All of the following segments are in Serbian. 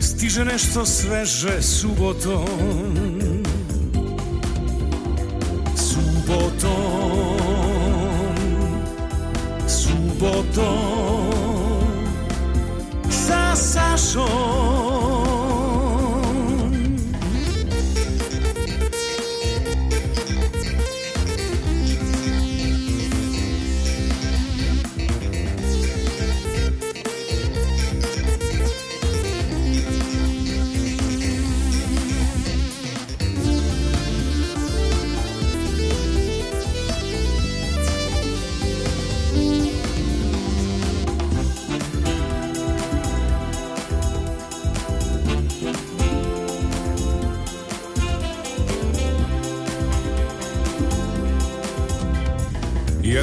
stiže nešto sveže subotom. Subotom. Subotom. Sa Sašom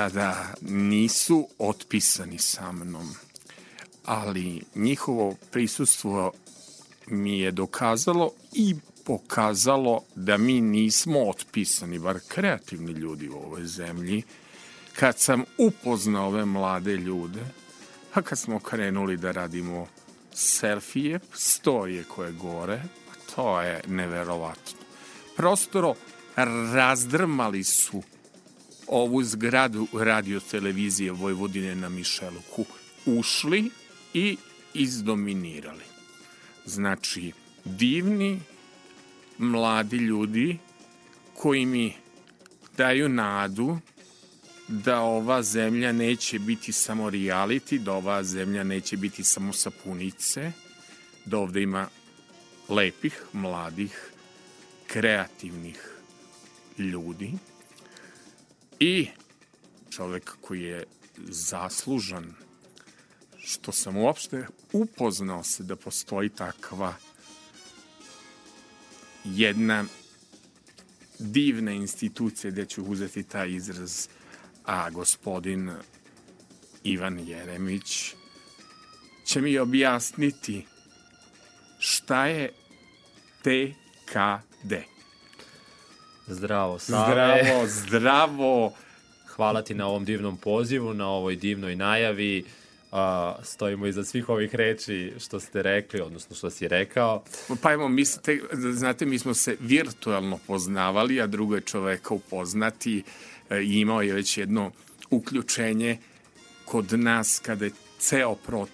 Da, da, nisu otpisani sa mnom, ali njihovo prisustvo mi je dokazalo i pokazalo da mi nismo otpisani, bar kreativni ljudi u ovoj zemlji. Kad sam upoznao ove mlade ljude, pa kad smo krenuli da radimo selfije, storije koje gore, to je neverovatno. Prostoro razdrmali su ovu zgradu radio televizije Vojvodine na Mišeluku ušli i izdominirali. Znači, divni mladi ljudi koji mi daju nadu da ova zemlja neće biti samo reality, da ova zemlja neće biti samo sapunice, da ovde ima lepih, mladih, kreativnih ljudi i čovek koji je zaslužan što sam uopšte upoznao se da postoji takva jedna divna institucija gde ću uzeti taj izraz a gospodin Ivan Jeremić će mi objasniti šta je TKD. Zdravo, Save. Zdravo, zdravo. Hvala ti na ovom divnom pozivu, na ovoj divnoj najavi. Uh, stojimo iza svih ovih reči što ste rekli, odnosno što si rekao. Pa evo, mislite, znate, mi smo se virtualno poznavali, a drugo je čoveka upoznati e, imao je već jedno uključenje kod nas kada je ceo pro,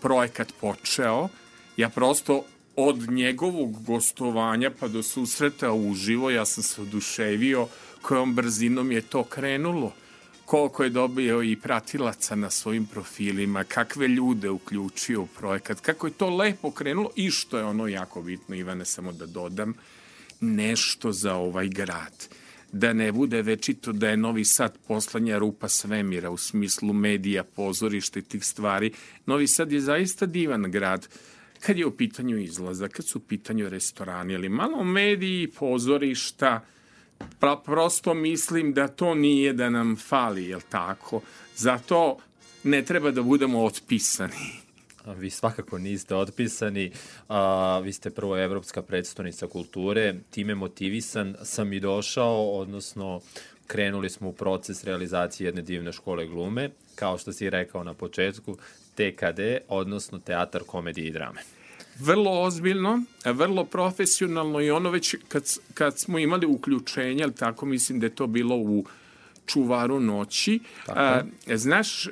projekat počeo. Ja prosto od njegovog gostovanja pa do susreta uživo ja sam se oduševio kojom brzinom je to krenulo koliko je dobio i pratilaca na svojim profilima, kakve ljude uključio u projekat, kako je to lepo krenulo i što je ono jako bitno, Ivane, samo da dodam, nešto za ovaj grad. Da ne bude večito da je Novi Sad poslanja rupa svemira u smislu medija, pozorišta i tih stvari. Novi Sad je zaista divan grad kad je u pitanju izlaza, kad su u pitanju restorani, ali malo mediji, pozorišta, pa prosto mislim da to nije da nam fali, jel tako? Zato ne treba da budemo otpisani. Vi svakako niste otpisani, a, vi ste prvo evropska predstavnica kulture, time motivisan sam i došao, odnosno krenuli smo u proces realizacije jedne divne škole glume, kao što si rekao na početku, TKD, odnosno Teatar komedije i drame vrlo ozbiljno, vrlo profesionalno i ono već kad, kad smo imali uključenje, ali tako mislim da je to bilo u Čuvaru noći. A, znaš, e,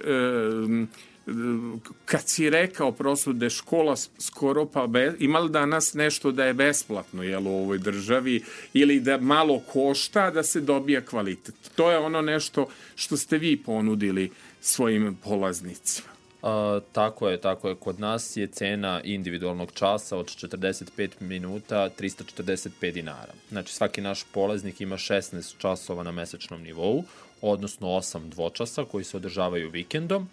kad si rekao prosto da je škola skoro pa be, ima li danas nešto da je besplatno jel, u ovoj državi ili da malo košta da se dobija kvalitet. To je ono nešto što ste vi ponudili svojim polaznicima. A, tako je, tako je. Kod nas je cena individualnog časa od 45 minuta 345 dinara. Znači svaki naš polaznik ima 16 časova na mesečnom nivou, odnosno 8 dvočasa koji se održavaju vikendom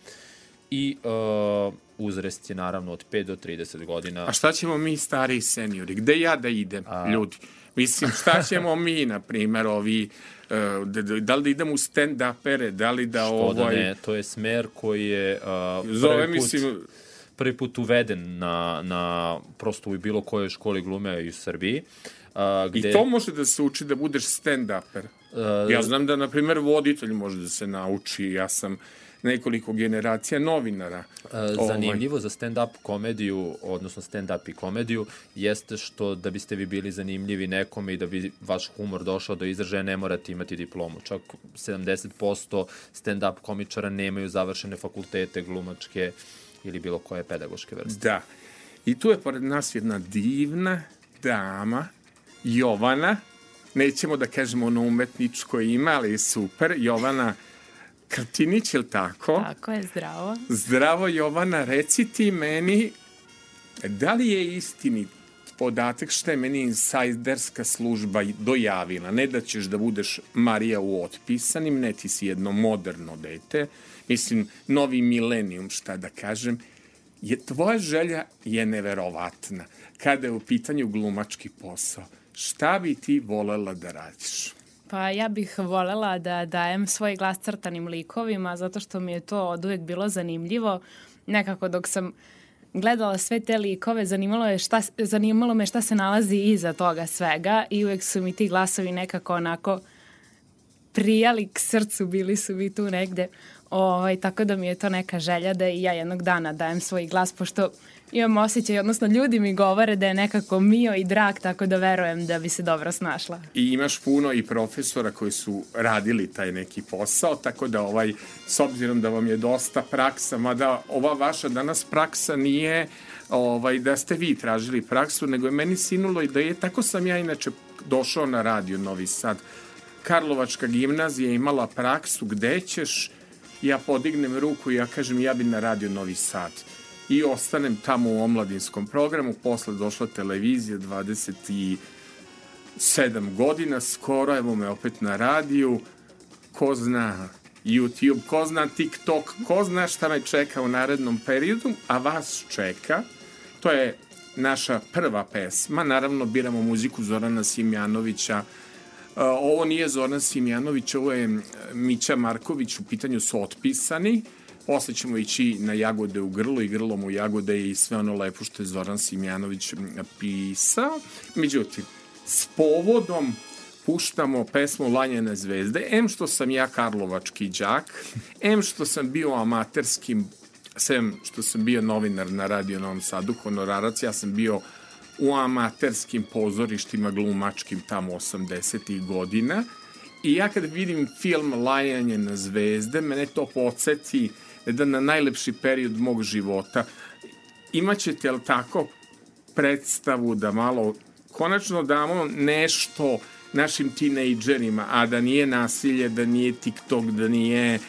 i uh, uzrest je naravno od 5 do 30 godina. A šta ćemo mi stari seniori? Gde ja da idem, A... ljudi? Mislim, šta ćemo mi, na primjer, ovi, da li da idem u stand-upere, da li da Što ovaj... da ne, to je smer koji je uh, Zove, prvi, put, mislim... prvi put uveden na, na prosto u bilo kojoj školi glume u Srbiji. Uh, gde... I to može da se uči da budeš stand-uper. Uh, ja znam da, na primjer, voditelj može da se nauči. Ja sam nekoliko generacija novinara. E, zanimljivo ovaj. za stand-up komediju, odnosno stand-up i komediju, jeste što da biste vi bili zanimljivi nekome i da bi vaš humor došao do izražaja, ne morate imati diplomu. Čak 70% stand-up komičara nemaju završene fakultete glumačke ili bilo koje pedagoške vrste. Da. I tu je pored nas jedna divna dama, Jovana, nećemo da kažemo ono umetničko ime, ali je super, Jovana Krtinić, je li tako? Tako je, zdravo. Zdravo, Jovana, reci ti meni, da li je istinit podatak što je meni insajderska služba dojavila, ne da ćeš da budeš Marija u otpisanim, ne ti si jedno moderno dete, mislim, novi milenijum, šta da kažem, je tvoja želja je neverovatna kada je u pitanju glumački posao. Šta bi ti volela da radiš? Pa ja bih volela da dajem svoj glas crtanim likovima zato što mi je to od uvek bilo zanimljivo. Nekako dok sam gledala sve te likove, zanimalo, je šta, zanimalo me šta se nalazi iza toga svega i uvek su mi ti glasovi nekako onako prijali k srcu, bili su mi tu negde. Ovaj, tako da mi je to neka želja da i ja jednog dana dajem svoj glas, pošto imam osjećaj, odnosno ljudi mi govore da je nekako mio i drag, tako da verujem da bi se dobro snašla. I imaš puno i profesora koji su radili taj neki posao, tako da ovaj, s obzirom da vam je dosta praksa, mada ova vaša danas praksa nije ovaj, da ste vi tražili praksu, nego je meni sinulo i da je, tako sam ja inače došao na radio Novi Sad. Karlovačka gimnazija imala praksu gde ćeš, ja podignem ruku i ja kažem ja bi na radio Novi Sad i ostanem tamo u omladinskom programu, posle došla televizija 27 godina, skoro evo me opet na radiju, ko zna YouTube, ko zna TikTok, ko zna šta me čeka u narednom periodu, a vas čeka, to je naša prva pesma, naravno biramo muziku Zorana Simjanovića, ovo nije Zoran Simjanović, ovo je Mića Marković, u pitanju su otpisani, Posle ćemo ići na jagode u grlo i grlom u jagode i sve ono lepo što je Zoran Simjanović pisao. Međutim, s povodom puštamo pesmu Lanjene zvezde, em što sam ja karlovački đak, em što sam bio amaterskim, sem što sam bio novinar na Radio Novom Sadu, honorarac, ja sam bio u amaterskim pozorištima glumačkim tamo 80. godina i ja kad vidim film Lajanje na zvezde, mene to podsjeti jedan na najlepši period mog života. Imaćete, jel tako, predstavu da malo konačno damo nešto našim tinejdžerima, a da nije nasilje, da nije TikTok, da nije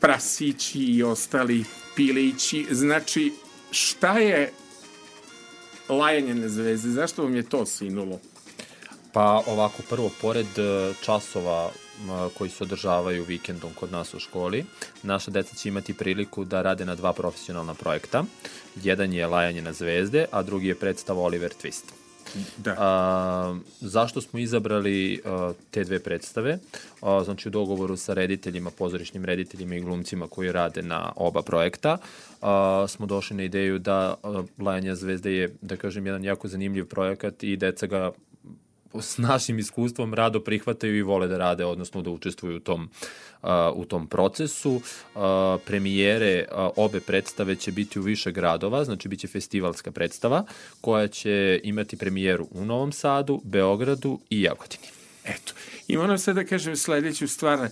prasići i ostali pilići. Znači, šta je lajanje na zvezde? Zašto vam je to sinulo? Pa ovako, prvo, pored e, časova koji se održavaju vikendom kod nas u školi, naša deca će imati priliku da rade na dva profesionalna projekta. Jedan je Lajanje na zvezde, a drugi je predstava Oliver Twist. Da. A, zašto smo izabrali a, te dve predstave? A, znači u dogovoru sa rediteljima, pozorišnim rediteljima i glumcima koji rade na oba projekta, a, smo došli na ideju da a, Lajanja zvezde je, da kažem, jedan jako zanimljiv projekat i deca ga s našim iskustvom rado prihvataju i vole da rade, odnosno da učestvuju u tom, uh, u tom procesu. Uh, premijere uh, obe predstave će biti u više gradova, znači biće festivalska predstava koja će imati premijeru u Novom Sadu, Beogradu i Jagodini. Eto, i moram sad da kažem sledeću stvar,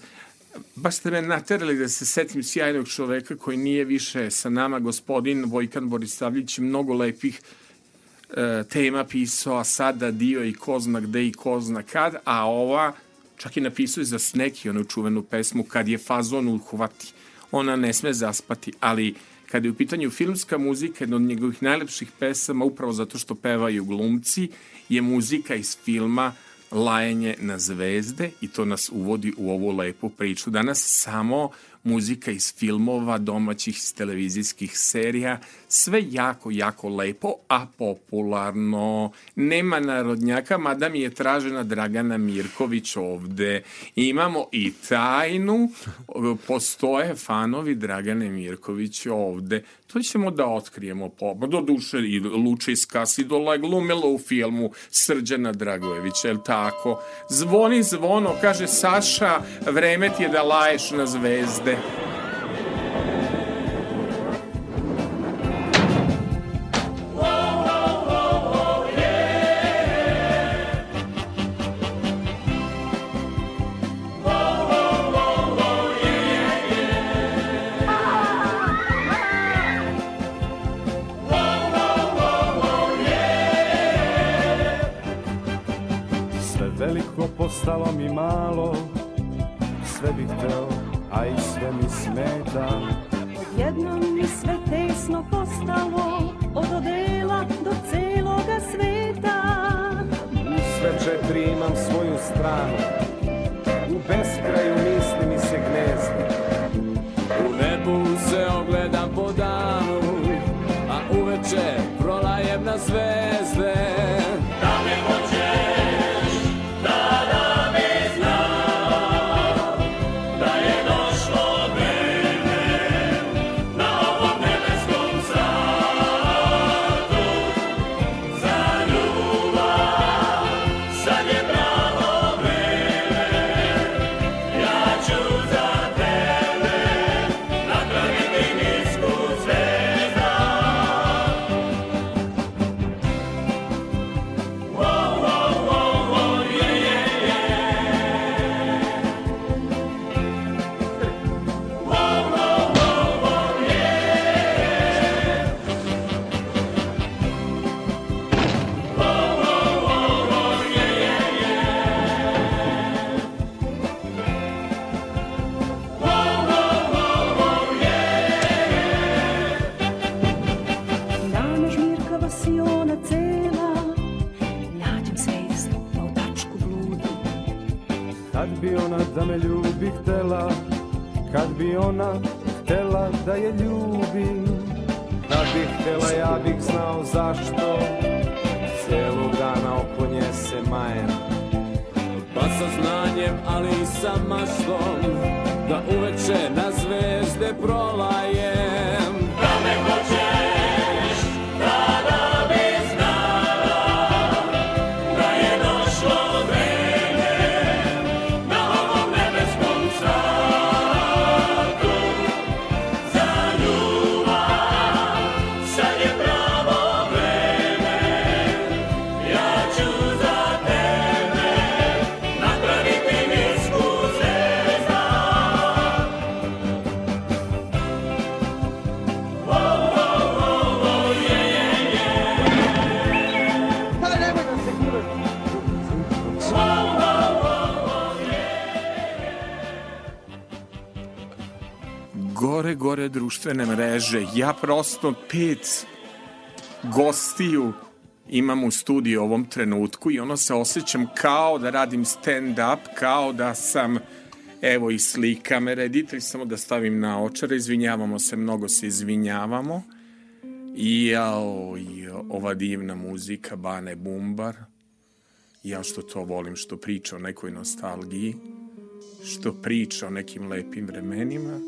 baš ste me naterali da se setim sjajnog čoveka koji nije više sa nama, gospodin Vojkan Borisavljić, mnogo lepih e, tema pisao, sada dio i ko zna gde i ko zna kad, a ova čak i napisao za Sneki onu čuvenu pesmu kad je fazon uhvati. Ona ne sme zaspati, ali kada je u pitanju filmska muzika, jedna od njegovih najlepših pesama, upravo zato što pevaju glumci, je muzika iz filma lajanje na zvezde i to nas uvodi u ovu lepu priču. Danas samo muzika iz filmova, domaćih iz televizijskih serija, sve jako, jako lepo, a popularno. Nema narodnjaka, mada mi je tražena Dragana Mirković ovde. Imamo i tajnu, postoje fanovi Dragane Mirković ovde. To ćemo da otkrijemo po, do duše i Lučiska Sidola glumila u filmu Srđana Dragojevića, je tako? Zvoni zvono, kaže Saša, vreme ti je da laješ na zvezde. Sve Ja prosto pet gostiju imam u studiju u ovom trenutku i ono se osjećam kao da radim stand-up, kao da sam evo i slika me reditelj, samo da stavim na očare, izvinjavamo se, mnogo se izvinjavamo. I jao, ova divna muzika, Bane Bumbar. Ja što to volim, što priča o nekoj nostalgiji, što priča o nekim lepim vremenima.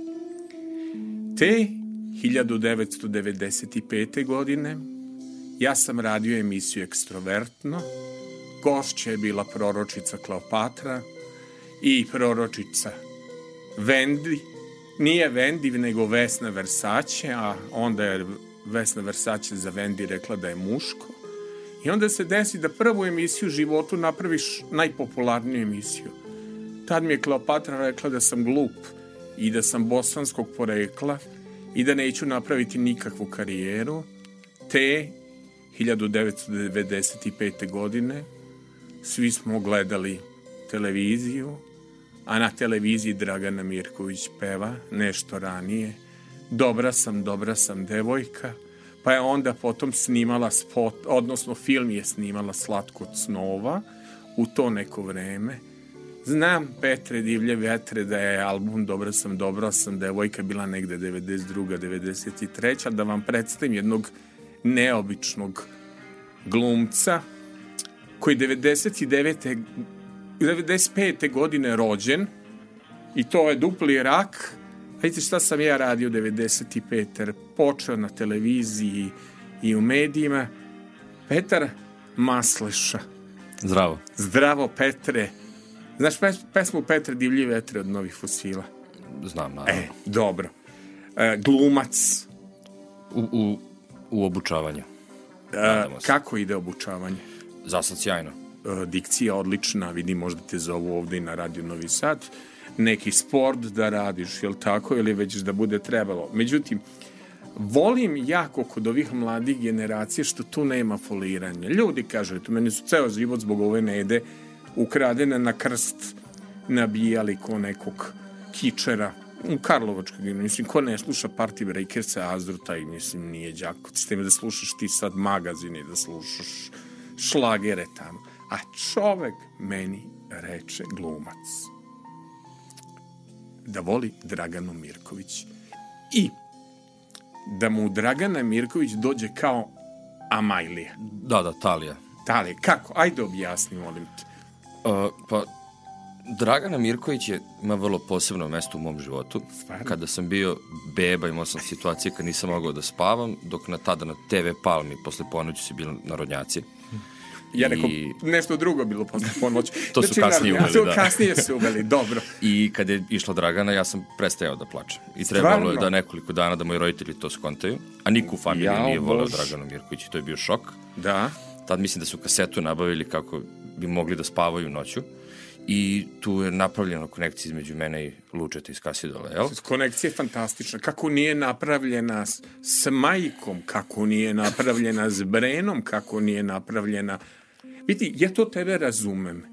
Te 1995. godine ja sam radio emisiju Ekstrovertno, gošća je bila proročica Kleopatra i proročica Vendi, nije Vendi, nego Vesna Versace, a onda je Vesna Versace za Vendi rekla da je muško. I onda se desi da prvu emisiju u životu napraviš najpopularniju emisiju. Tad mi je Kleopatra rekla da sam glup i da sam bosanskog porekla i da neću napraviti nikakvu karijeru. Te 1995. godine svi smo gledali televiziju, a na televiziji Dragana Mirković peva nešto ranije. Dobra sam, dobra sam devojka, pa je onda potom snimala spot, odnosno film je snimala Slatko od snova u to neko vreme. Znam Petre Divlje vetre da je album Dobra sam, dobra sam devojka bila negde 92. 93. da vam predstavim jednog neobičnog glumca koji 99. 95. godine rođen i to je dupli rak. Vidite šta sam ja radio 95. Počeo na televiziji i u medijima. Petar Masleša. Zdravo. Zdravo Petre. Znaš pes, pesmu Petre Divlji vetre od novih fosila? Znam, naravno. E, dobro. E, glumac. U, u, u obučavanju. E, kako ide obučavanje? Za sad sjajno. E, dikcija odlična, vidi možda te zovu ovde i na Radio Novi Sad, neki sport da radiš, jel tako, ili već da bude trebalo. Međutim, volim jako kod ovih mladih generacija što tu nema foliranja. Ljudi kažu, eto, meni su ceo život zbog ove nede ukradene na krst nabijali ko nekog kičera u Karlovačkoj gimnaziji. Mislim, ko ne sluša Party Breakersa, Azdruta i mislim nije đako. S tim da slušaš ti sad magazine, da slušaš šlagere tamo. A čovek meni reče glumac da voli Draganu Mirković i da mu Dragana Mirković dođe kao Amajlija. Da, da, Talija. Dale, kako? Ajde objasni, molim te. Uh, pa, Dragana Mirković je, ima vrlo posebno mesto u mom životu. Stvarno? Kada sam bio beba, imao sam situacije kad nisam mogao da spavam, dok na tada na TV Palmi, posle ponoći su bili narodnjaci. Ja rekao, I- nešto drugo bilo posle ponoći. To su kasnije naravno, uveli, to da. Kasnije su uveli, dobro. I kada je išla Dragana, ja sam prestajao da plačem. I trebalo je Stvarno? da nekoliko dana da moji roditelji to skontaju. A niko u familiji Jao, nije voleo. Draganu Mirković i to je bio šok. Da. Tad mislim da su kasetu nabavili kako bi mogli da spavaju noću. I tu je napravljena konekcija između mene i Lučeta iz Kasidola, jel? Konekcija je fantastična. Kako nije napravljena s, majkom, kako nije napravljena s Brenom, kako nije napravljena... Vidi, ja to tebe razumem.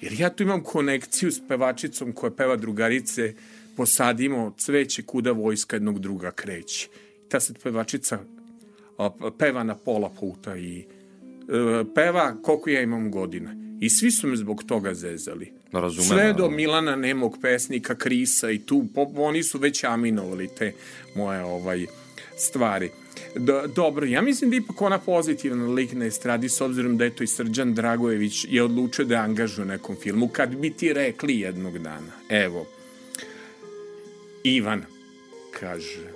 Jer ja tu imam konekciju s pevačicom koja peva drugarice posadimo cveće kuda vojska jednog druga kreće. Ta sad pevačica peva na pola puta i e, peva koliko ja imam godina. I svi su me zbog toga zezali. Razumem, Sve do. Milana Nemog pesnika Krisa i tu, po, oni su već aminovali te moje ovaj stvari. Do, dobro, ja mislim da ipak ona pozitivan lik na estradi s obzirom da je to i Srđan Dragojević je odlučio da je angažuje u nekom filmu. Kad bi ti rekli jednog dana, evo, Ivan kaže,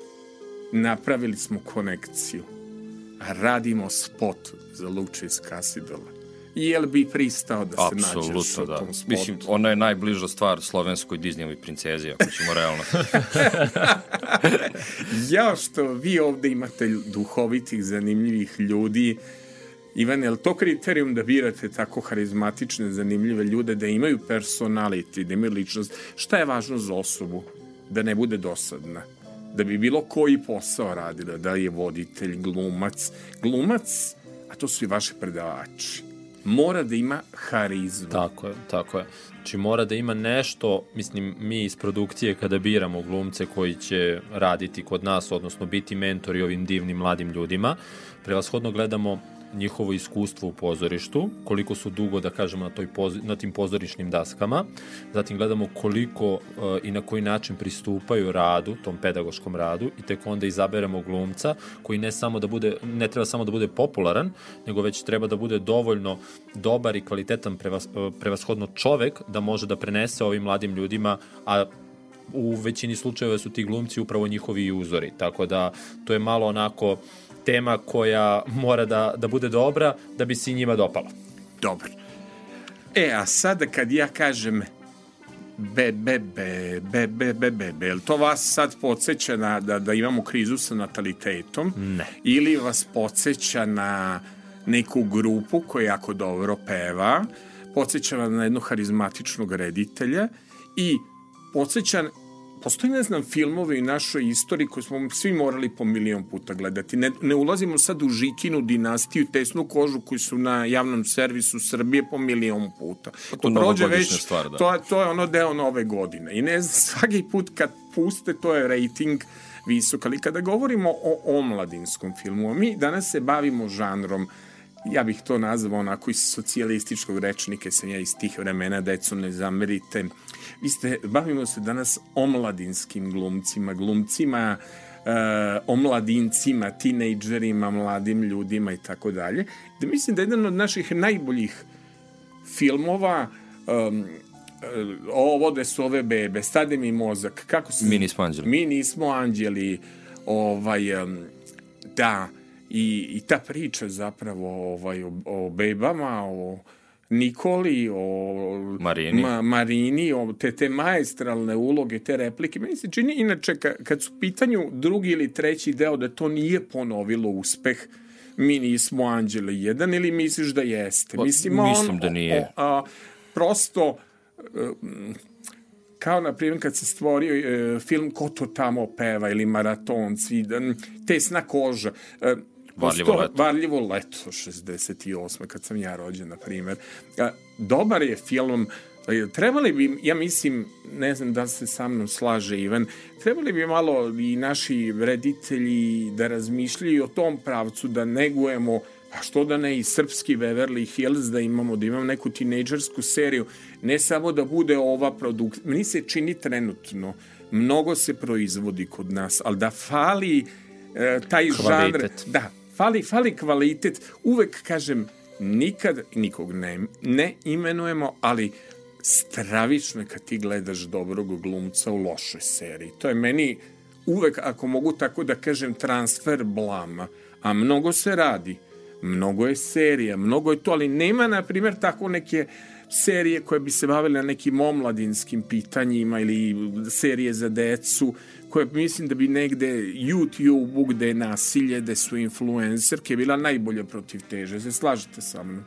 napravili smo konekciju, a radimo spot za Luče iz Kasidola. Jel bi pristao da se nađeš u Apsolutno, da. tom spotu? Mislim, ona je najbliža stvar slovenskoj Disneyovoj princezi, ako ćemo realno. Ja što vi ovde imate duhovitih, zanimljivih ljudi, Ivan, je li to kriterijum da birate tako harizmatične, zanimljive ljude, da imaju personality, da imaju ličnost? Šta je važno za osobu? Da ne bude dosadna. Da bi bilo koji posao radila, da je voditelj, glumac. Glumac, a to su i vaši predavači, mora da ima harizmu. Tako je, tako je. Znači mora da ima nešto, mislim, mi iz produkcije kada biramo glumce koji će raditi kod nas, odnosno biti mentori ovim divnim mladim ljudima, prevashodno gledamo njihovo iskustvo u pozorištu, koliko su dugo, da kažemo, na, toj poz, na tim pozorišnim daskama, zatim gledamo koliko uh, i na koji način pristupaju radu, tom pedagoškom radu, i tek onda izaberemo glumca koji ne samo da bude, ne treba samo da bude popularan, nego već treba da bude dovoljno dobar i kvalitetan prevas, uh, prevashodno čovek da može da prenese ovim mladim ljudima, a u većini slučajeva su ti glumci upravo njihovi uzori, tako da to je malo onako tema koja mora da, da bude dobra da bi se i njima dopala. Dobro. E, a sada kad ja kažem be, be, be, be, be, be, be, be, jel to vas sad podsjeća na, da, da imamo krizu sa natalitetom? Ne. Ili vas podsjeća na neku grupu koja jako dobro peva, podsjeća na jednog harizmatičnog reditelja, i podsjećan postoji, ne znam, filmove u našoj istoriji koje smo svi morali po milion puta gledati. Ne, ne ulazimo sad u Žikinu dinastiju, tesnu kožu koji su na javnom servisu Srbije po milion puta. Pa to novogodišnja stvar, da. To, to je ono deo nove godine. I ne znam, svaki put kad puste, to je rating visok. Ali kada govorimo o omladinskom filmu, mi danas se bavimo žanrom ja bih to nazvao onako iz socijalističkog rečnika, sam ja iz tih vremena, decu ne zamerite. Vi ste, bavimo se danas omladinskim glumcima, glumcima uh, omladincima, tinejdžerima, mladim ljudima i tako dalje. Da mislim da je jedan od naših najboljih filmova um, ovo da su ove bebe, stade mi mozak, kako se... Mi nismo anđeli. Mi nismo anđeli, ovaj, um, da, i, i ta priča zapravo ovaj, o, o bebama, o Nikoli, o Marini, ma, Marini o te, te maestralne uloge, te replike. Meni se čini, inače, kad, kad su pitanju drugi ili treći deo, da to nije ponovilo uspeh, mi nismo Anđele jedan ili misliš da jeste? Mislim, Mislim on, da nije. O, a, prosto, um, kao na primjer kad se stvorio e, film Ko to tamo peva ili Maratonci, tesna koža. E, Varljivo leto. Varljivo leto, 68. kad sam ja rođen, na primjer. A, Dobar je film, E, trebali bi, ja mislim, ne znam da se sa mnom slaže Ivan, trebali bi malo i naši reditelji da razmišljaju o tom pravcu, da negujemo a što da ne i srpski Beverly Hills da imamo, da imamo neku tinejdžersku seriju, ne samo da bude ova produkcija. Meni se čini trenutno, mnogo se proizvodi kod nas, ali da fali e, taj žanr, Kvalitet. da, fali, fali kvalitet, uvek kažem, nikad nikog ne, ne imenujemo, ali stravično je kad ti gledaš dobrog glumca u lošoj seriji. To je meni uvek, ako mogu tako da kažem, transfer blama. A mnogo se radi, mnogo je serija, mnogo je to, ali nema, na primjer, tako neke serije koje bi se bavile nekim omladinskim pitanjima ili serije za decu, koje mislim da bi negde YouTube, gde je nasilje, gde su influencerke, bila najbolja protiv teže. Se slažete sa mnom?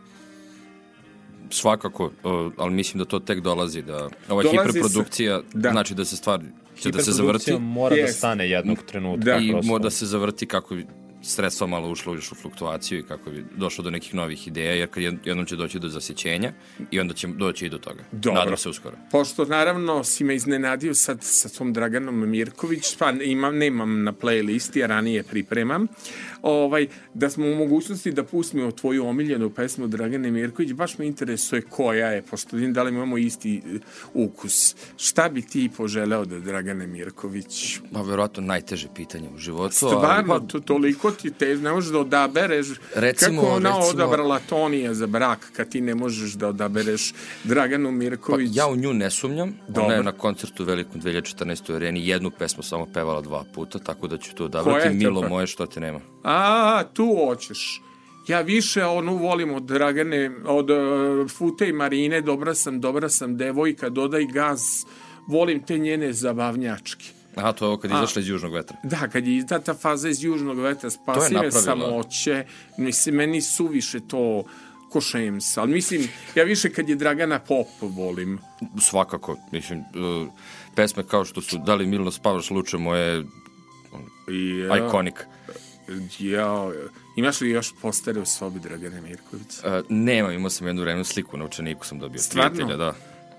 Svakako, uh, ali mislim da to tek dolazi, da ova Dolazi hiperprodukcija se- da. znači da se stvar će da se zavrti Hiperprodukcija mora da Jest. stane jednog trenutka. Da. i prosto. mora da se zavrti kako sredstva malo ušlo još u fluktuaciju i kako bi došlo do nekih novih ideja, jer kad jed- jednom će doći do zasjećenja i onda će doći i do toga. Dobro. Nadam se uskoro. Pošto naravno si me iznenadio sad sa tom Draganom Mirković, pa imam, nemam na playlisti, a ranije pripremam, ovaj, da smo u mogućnosti da pustimo tvoju omiljenu pesmu Dragane Mirković, baš me interesuje koja je, pošto vidim da li imamo isti e, ukus. Šta bi ti poželeo da Dragane Mirković? Pa verovatno najteže pitanje u životu. ali- Stvarno, pa, to, toliko ti te, ne možeš da odabereš Recimo- kako ona recimo- odabrala Tonija za brak, kad ti ne možeš da odabereš Draganu Pa, Mirković. ja u nju ne sumnjam. Dobro. Ona je na koncertu velikom 2014. u areni jednu pesmu samo pevala dva puta, tako da ću to odabrati. Milo moje, što te nema. A, tu hoćeš. Ja više onu volim od Dragane, od uh, Fute i Marine, dobra sam, dobra sam devojka, dodaj gaz, volim te njene zabavnjačke. Aha, to je ovo kad je izašla iz južnog vetra. Da, kad je izdata faza iz južnog vetra, spasive samoće, mislim, meni suviše to ko šems, ali mislim, ja više kad je Dragana Pop volim. Svakako, mislim, uh, pesme kao što su Da li Milno spavaš luče moje I, ikonik. Ja, imaš li još postere u sobi Dragane Mirković? Uh, nemam, imao sam jednu vremenu sliku na učeniku sam dobio. Stvarno? Prijatelja, da.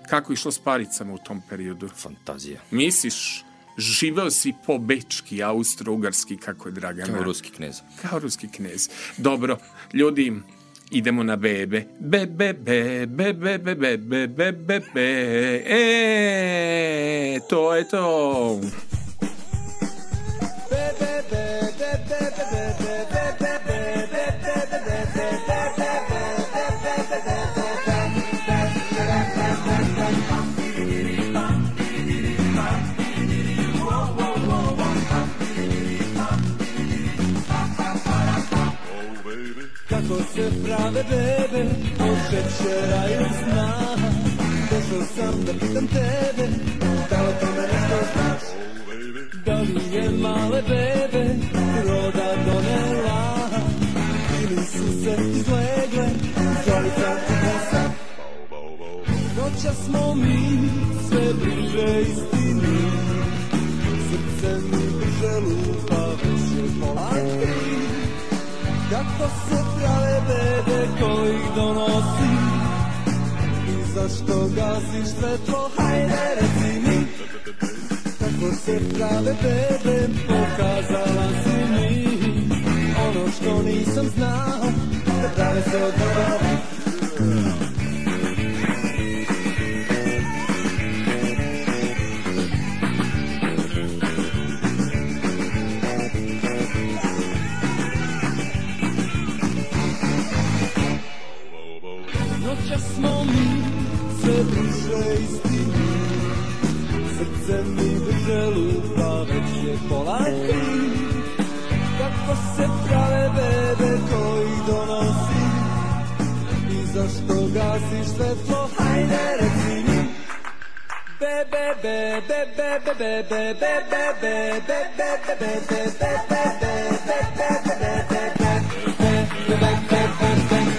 Kako je išlo s paricama u tom periodu? Fantazija. Misliš, živeo si po bečki, austro-ugarski, kako je Dragana? Kao ruski knez. Kao ruski knez. Dobro, ljudi, idemo na bebe. Bebe, bebe, bebe, bebe, bebe, bebe. E, to je to. Se prave bebe od šećera i sna Došao sam da pitam tebe Da li o tome nešto znaš? Da li je male bebe roda donela? Ili su se izlegle Stolica i kosa Noća smo mi sve bliže istini. Srce mi brže lupa Kako se prave bebe koji donosi? I zašto gasiš svetlo, hajde reci mi. Kako se prave bebe, pokazala si mi. Ono što nisam znao, da prave se od ljubavi istini Srce mi brže lupa, već je pola Kako se prave bebe koji donosi I zašto gasiš svetlo, hajde reci mi Bebe, bebe, bebe, bebe, bebe, bebe, bebe, bebe, bebe, bebe, bebe,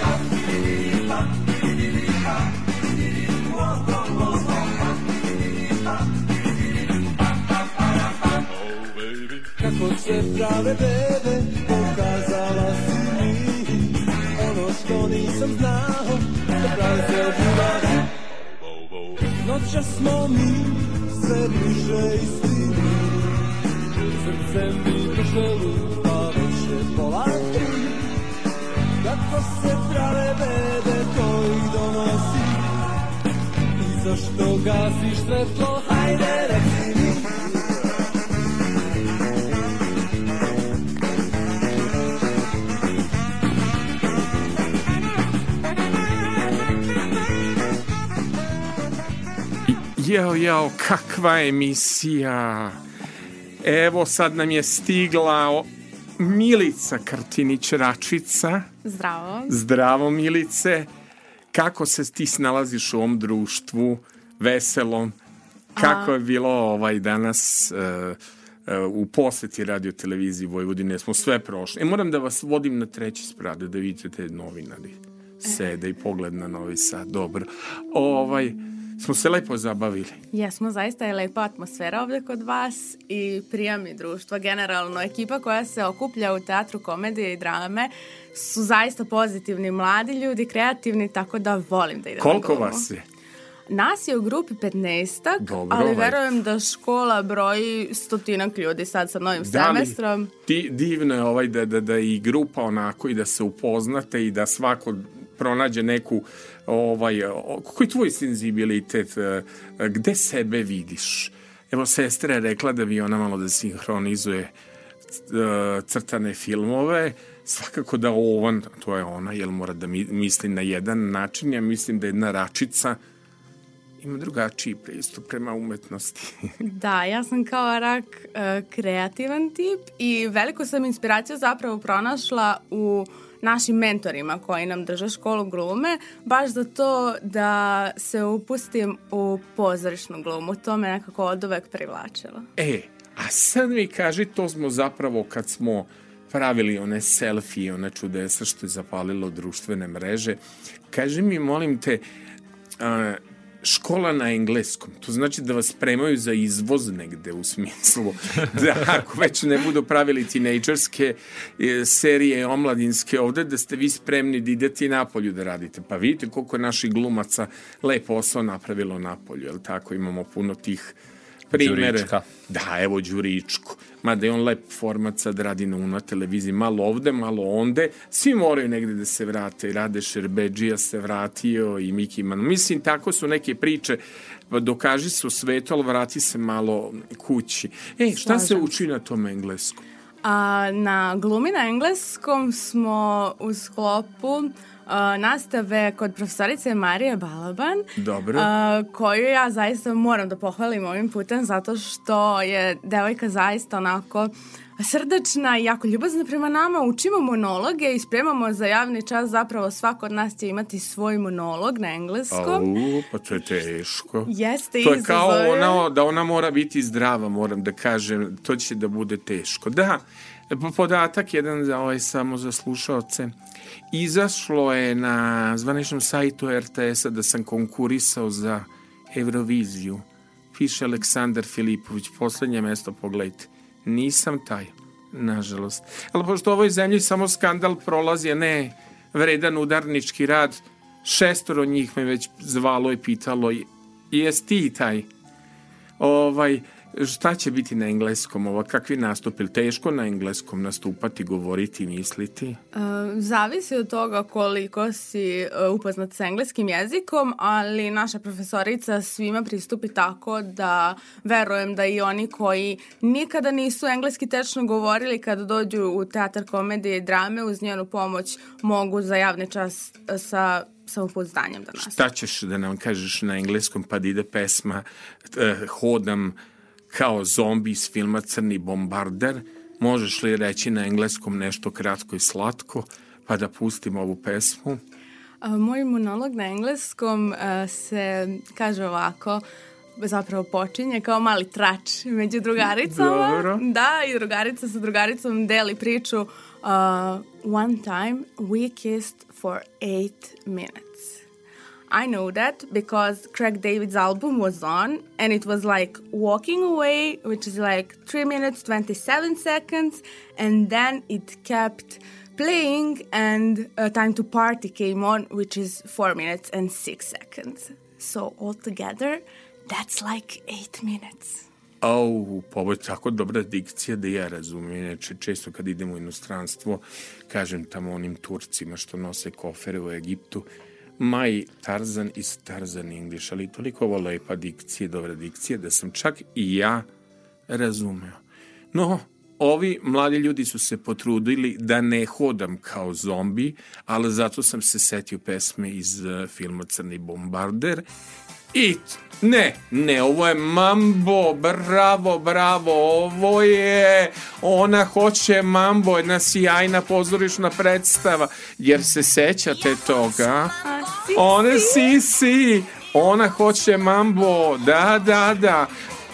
Kako se prave bebe, pokazala si mi. Ono što nisam znao, da prave se ljubavi Noća smo mi sve bliže istini Srce mi brže lupa, već je pola tri Kako se prave bebe koji donosi. I zašto gasiš svetlo, hajde reci Jao, jao, kakva emisija. Evo sad nam je stigla Milica Kartinić-Račica. Zdravo. Zdravo Milice. Kako se ti snalaziš u ovom društvu, veselom? Kako je bilo ovaj danas uh, uh, u poseti radio televiziji Vojvodine? Smo sve prošli. E, moram da vas vodim na treći sprat da vidite te novinari. Sede i pogled na Novi Sad. Dobro. Ovaj, smo se lepo zabavili. Jesmo, zaista je lepa atmosfera ovde kod vas i prijami društva. Generalno, ekipa koja se okuplja u teatru komedije i drame su zaista pozitivni mladi ljudi, kreativni, tako da volim da idem Koliko glumu. vas je? Nas je u grupi 15 Dobro, ali ovaj. verujem da škola broji stotinak ljudi sad sa novim Da li- semestrom. Ti, divno je ovaj da, da, da i grupa onako i da se upoznate i da svako pronađe neku ovaj, koji je tvoj senzibilitet, e, gde sebe vidiš? Evo, sestra je rekla da bi ona malo da sinhronizuje e, crtane filmove, svakako da on, to je ona, jel mora da mi, misli na jedan način, ja mislim da jedna račica ima drugačiji pristup prema umetnosti. Da, ja sam kao rak e, kreativan tip i veliku sam inspiraciju zapravo pronašla u našim mentorima koji nam drže školu glume, baš za to da se upustim u pozorišnu glumu. To me nekako od uvek privlačilo. E, a sad mi kaži, to smo zapravo kad smo pravili one selfie, one čudesa što je zapalilo društvene mreže. Kaži mi, molim te, a, škola na engleskom, to znači da vas spremaju za izvoz negde u smislu da ako već ne budu pravili tinejdžerske e, serije omladinske ovde, da ste vi spremni da idete i napolju da radite. Pa vidite koliko je naših glumaca lep posao napravilo napolju, jel tako? Imamo puno tih primere. Đurička. Da, evo Đuričko. Mada je on lep format sad radi na UNA televiziji, malo ovde, malo onde. Svi moraju negde da se vrate. I Rade Šerbeđija se vratio i Miki Man. Mislim, tako su neke priče. Pa Dokaži se u svetu, ali vrati se malo kući. E, šta se Slažem uči na tom engleskom? A, na glumi na engleskom smo u sklopu a, nastave kod profesorice Marije Balaban, Dobro. koju ja zaista moram da pohvalim ovim putem zato što je devojka zaista onako srdačna i jako ljubazna prema nama. Učimo monologe i spremamo za javni čas. Zapravo svako od nas će imati svoj monolog na engleskom. Au, pa to je teško. Jeste To je kao izazov je. ona, da ona mora biti zdrava, moram da kažem, to će da bude teško. Da, po- podatak jedan za ovaj samo za slušalce. Izašlo je na zvaničnom sajtu RTS-a da sam konkurisao za Euroviziju piše Aleksandar Filipović, poslednje mesto, pogledajte. Nisam taj, nažalost. Ali pošto u ovoj zemlji samo skandal prolazi, a ne vredan udarnički rad, šestoro njih me već zvalo i pitalo, jes ti taj? Ovaj, šta će biti na engleskom? Ovo, kakvi nastup? Ili teško na engleskom nastupati, govoriti, misliti? Uh, zavisi od toga koliko si uh, upoznat sa engleskim jezikom, ali naša profesorica svima pristupi tako da verujem da i oni koji nikada nisu engleski tečno govorili kada dođu u teatar komedije i drame uz njenu pomoć mogu za javni čas uh, sa samopouzdanjem da nastave. Šta ćeš da nam kažeš na engleskom pa da ide pesma uh, Hodam kao zombi iz filma Crni bombarder? Možeš li reći na engleskom nešto kratko i slatko pa da pustimo ovu pesmu? A, moj monolog na engleskom se kaže ovako, zapravo počinje kao mali trač među drugaricama. Dobro. Da, i drugarica sa drugaricom deli priču uh, One time we kissed for eight minutes. I know that because Craig David's album was on and it was like Walking Away, which is like 3 minutes 27 seconds, and then it kept playing and uh, Time to Party came on, which is 4 minutes and 6 seconds. So altogether, that's like 8 minutes. Au, pa ovo je tako dobra dikcija da ja razumem. Inače, često kad idemo u inostranstvo, kažem tamo onim Turcima što nose kofere u Egiptu, my Tarzan is Tarzan English, ali toliko ovo lepa dikcija, dobra dikcija, da sam čak i ja razumeo. No, ovi mladi ljudi su se potrudili da ne hodam kao zombi, ali zato sam se setio pesme iz uh, filma Crni bombarder i ne, ne, ovo je Mambo, bravo, bravo, ovo je, ona hoće Mambo, jedna sjajna pozorišna predstava, jer se sećate toga? Ona si, si, ona hoće Mambo, da, da, da.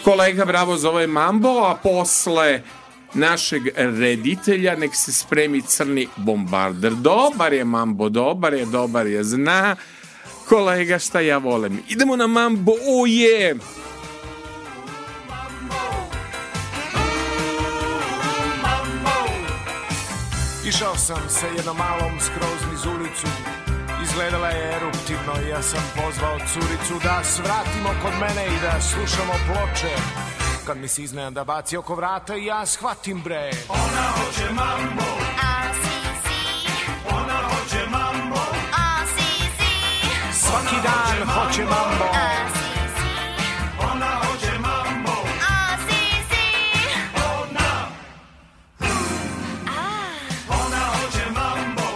Kolega, bravo, zove Mambo, a posle našeg reditelja nek se spremi crni bombarder. Dobar je Mambo, dobar je, dobar je, zna kolega šta ja volim. Idemo na Mambo, o je! Išao sam sa jednom malom skroz niz ulicu Izgledala je eruptivno i ja sam pozvao curicu Da svratimo kod mene i da slušamo ploče Kad mi se iznenada baci oko vrata i ja shvatim bre Ona hoće mambo Svaki dan hoće mambo. Ona hoće mambo. Ona. Ona hoće mambo.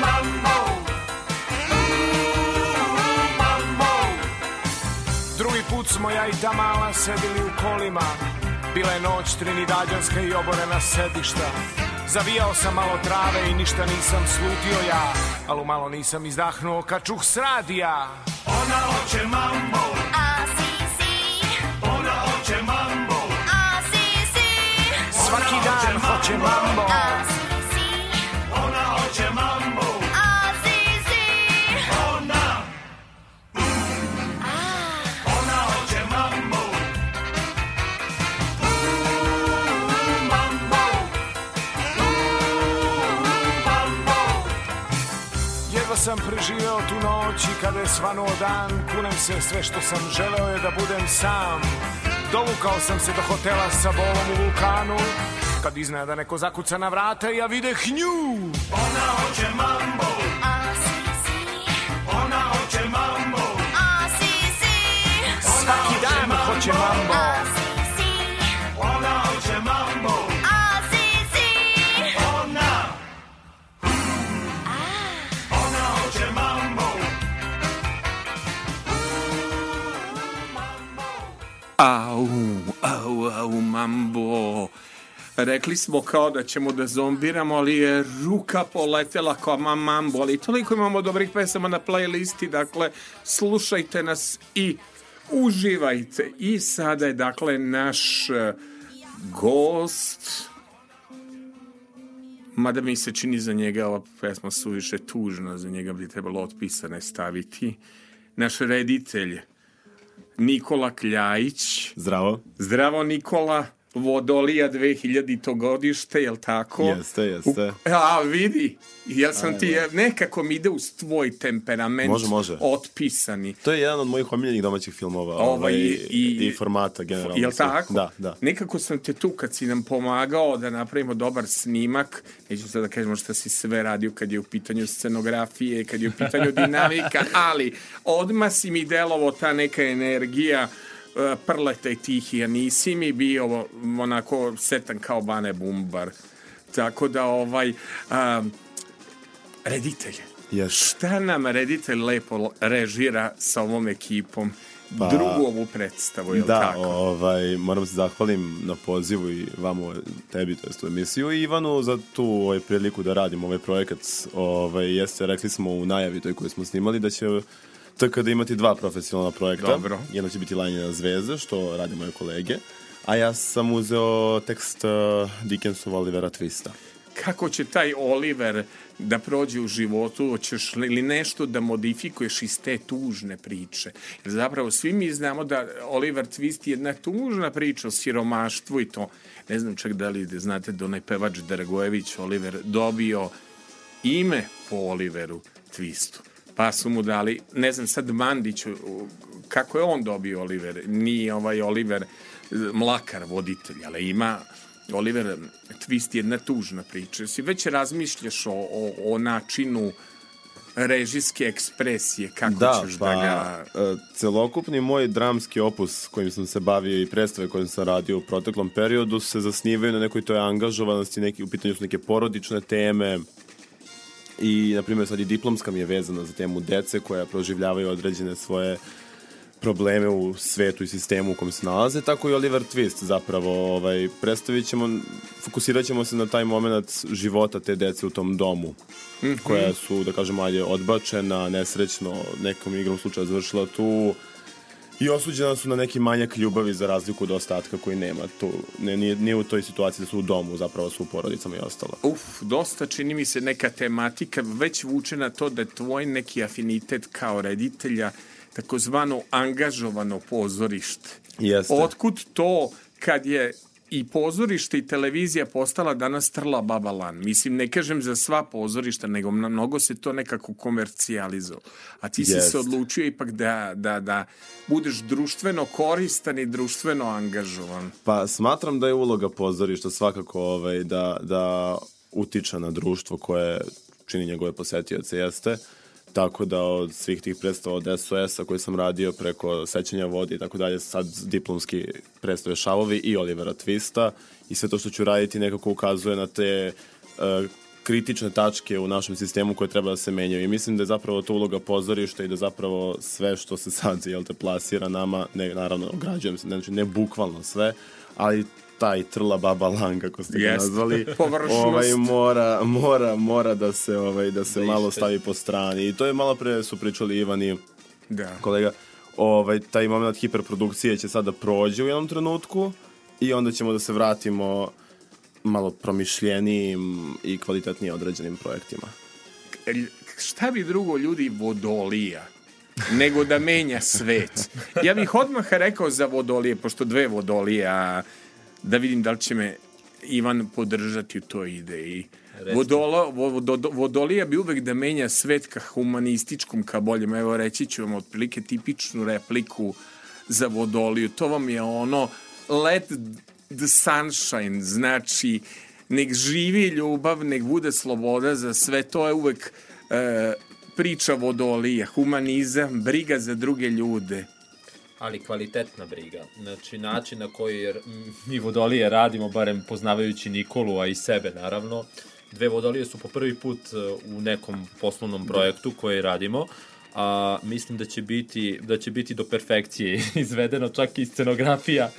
Mambo. Mambo. Drugi put smo ja i ta mala sedili u kolima. Bila je noć trinidađanska i oborena sedišta Zavijao sam malo trave i ništa nisam slutio ja. Ali malo nisam izdahnuo kad čuh s radija. Ona hoće mambo. Ona hoće mambo. Svaki dan hoće mambo sam preživeo tu noć i kada je svanuo dan Kunem se sve što sam želeo je da budem sam. Dovukao sam se do hotela sa bolom u vulkanu. Kad iznenada neko zakuca na vrata i ja videh nju Ona hoće mambo. Ona hoće mambo. Svaki dan hoće mambo Au, au, au, mambo. Rekli smo kao da ćemo da zombiramo, ali je ruka poletela kao ma mambo, ali toliko imamo dobrih pesama na playlisti, dakle, slušajte nas i uživajte. I sada je, dakle, naš eh, gost, mada mi se čini za njega ova pesma suviše tužna, za njega bi trebalo otpisane staviti. naš reditelj Nikola Kljajić. Zdravo. Zdravo Nikola, Vodolija 2000. godište, jel tako? Jeste, jeste. U, a, vidi, jel sam ti, nekako mi ide uz tvoj temperament Može, može. otpisani. To je jedan od mojih omiljenih domaćih filmova Ovaj, ovaj, i- i, i formata generalno. Jel tako? Da, da. Nekako sam te tu kad si nam pomagao da napravimo dobar snimak, neću sad da kažemo šta si sve radio kad je u pitanju scenografije, kad je u pitanju dinamika, ali odmah si mi delovo ta neka energija e, prleta i tihija, nisi mi bio onako setan kao Bane Bumbar. Tako da ovaj um, reditelj. Yes. Šta nam reditelj lepo režira sa ovom ekipom? Pa- Drugu ovu predstavu, je li Da, tako? ovaj, moram se zahvalim na pozivu i vamo, tebi, to jest u emisiju, i Ivanu za tu ovaj, priliku da radim ovaj projekat. Ovaj, jeste, rekli smo u najavi toj koju smo snimali da će TK da imati dva profesionalna projekta. Dobro. Jedno će biti Lanjena zvezda, što rade moje kolege, a ja sam uzeo tekst uh, Dickensova Olivera Twista. kako će taj Oliver da prođe u životu, hoćeš li nešto da modifikuješ iz te tužne priče. Jer zapravo svi mi znamo da Oliver Twist je jedna tužna priča o siromaštvu i to, ne znam čak da li znate da onaj pevač Dragojević Oliver dobio ime po Oliveru Twistu. Pa su mu dali, ne znam sad Mandić, u- kako je on dobio Oliver, nije ovaj Oliver e, Mlakar voditelj, ali ima Oliver Twist je jedna tužna priča. Si već razmišljaš o, o, o načinu režijske ekspresije, kako da, ćeš pa, da ga... e, celokupni moj dramski opus kojim sam se bavio i predstave kojim sam radio u proteklom periodu se zasnivaju na nekoj toj angažovanosti, neki, u pitanju su neke porodične teme i, na primjer, sad i diplomska mi je vezana za temu dece koja proživljavaju određene svoje probleme u svetu i sistemu u kojem se nalaze, tako i Oliver Twist zapravo ovaj, predstavit ćemo, fokusirat ćemo se na taj moment života te dece u tom domu koja su, da kažemo, ajde, odbačena, nesrećno, nekom igrom slučaja završila tu i osuđena su na neki manjak ljubavi za razliku od ostatka koji nema tu. Ne, nije, nije u toj situaciji da su u domu, zapravo su u porodicama i ostalo. Uf, dosta čini mi se neka tematika već vuče na to da je tvoj neki afinitet kao reditelja takozvano angažovano pozorište. Jeste. Otkud to kad je i pozorište i televizija postala danas trla babalan. Mislim, ne kažem za sva pozorišta, nego mnogo se to nekako komercijalizovalo. A ti si Jest. se odlučio ipak da, da, da budeš društveno koristan i društveno angažovan. Pa smatram da je uloga pozorišta svakako ovaj, da, da utiče na društvo koje čini njegove posetioce jeste. Tako da od svih tih predstava od SOS-a koje sam radio preko Sećanja vode i tako dalje, sad diplomski predstave Šavovi i Olivera Twista. I sve to što ću raditi nekako ukazuje na te uh, kritične tačke u našem sistemu koje treba da se menjaju. I mislim da je zapravo to uloga pozorišta i da zapravo sve što se sad jel te plasira nama, ne, naravno ograđujem se, znači ne bukvalno sve, ali taj trla baba lan kako ste ga nazvali ovaj mora mora mora da se ovaj da se Da malo ište. stavi po strani i to je malo pre su pričali Ivan i Da. kolega ovaj taj moment hiperprodukcije će sada prođe u jednom trenutku i onda ćemo da se vratimo malo promišljenijim i kvalitetnije određenim projektima. Šta bi drugo ljudi vodolija nego da menja svet. Ja bih odmah rekao za vodolije, pošto dve vodolije, a da vidim da li će me Ivan podržati u toj ideji. Vodolo, vodo, vodolija bi uvek da menja svet ka humanističkom, ka boljem. Evo reći ću vam otprilike tipičnu repliku za vodoliju. To vam je ono let the sunshine, znači nek živi ljubav, nek bude sloboda za sve. To je uvek e, priča vodolija, humanizam, briga za druge ljude. Ali kvalitetna briga. Znači, način na koji jer mi vodolije radimo, barem poznavajući Nikolu, a i sebe naravno, dve vodolije su po prvi put e, u nekom poslovnom projektu koji radimo, a mislim da će biti da će biti do perfekcije izvedeno čak i scenografija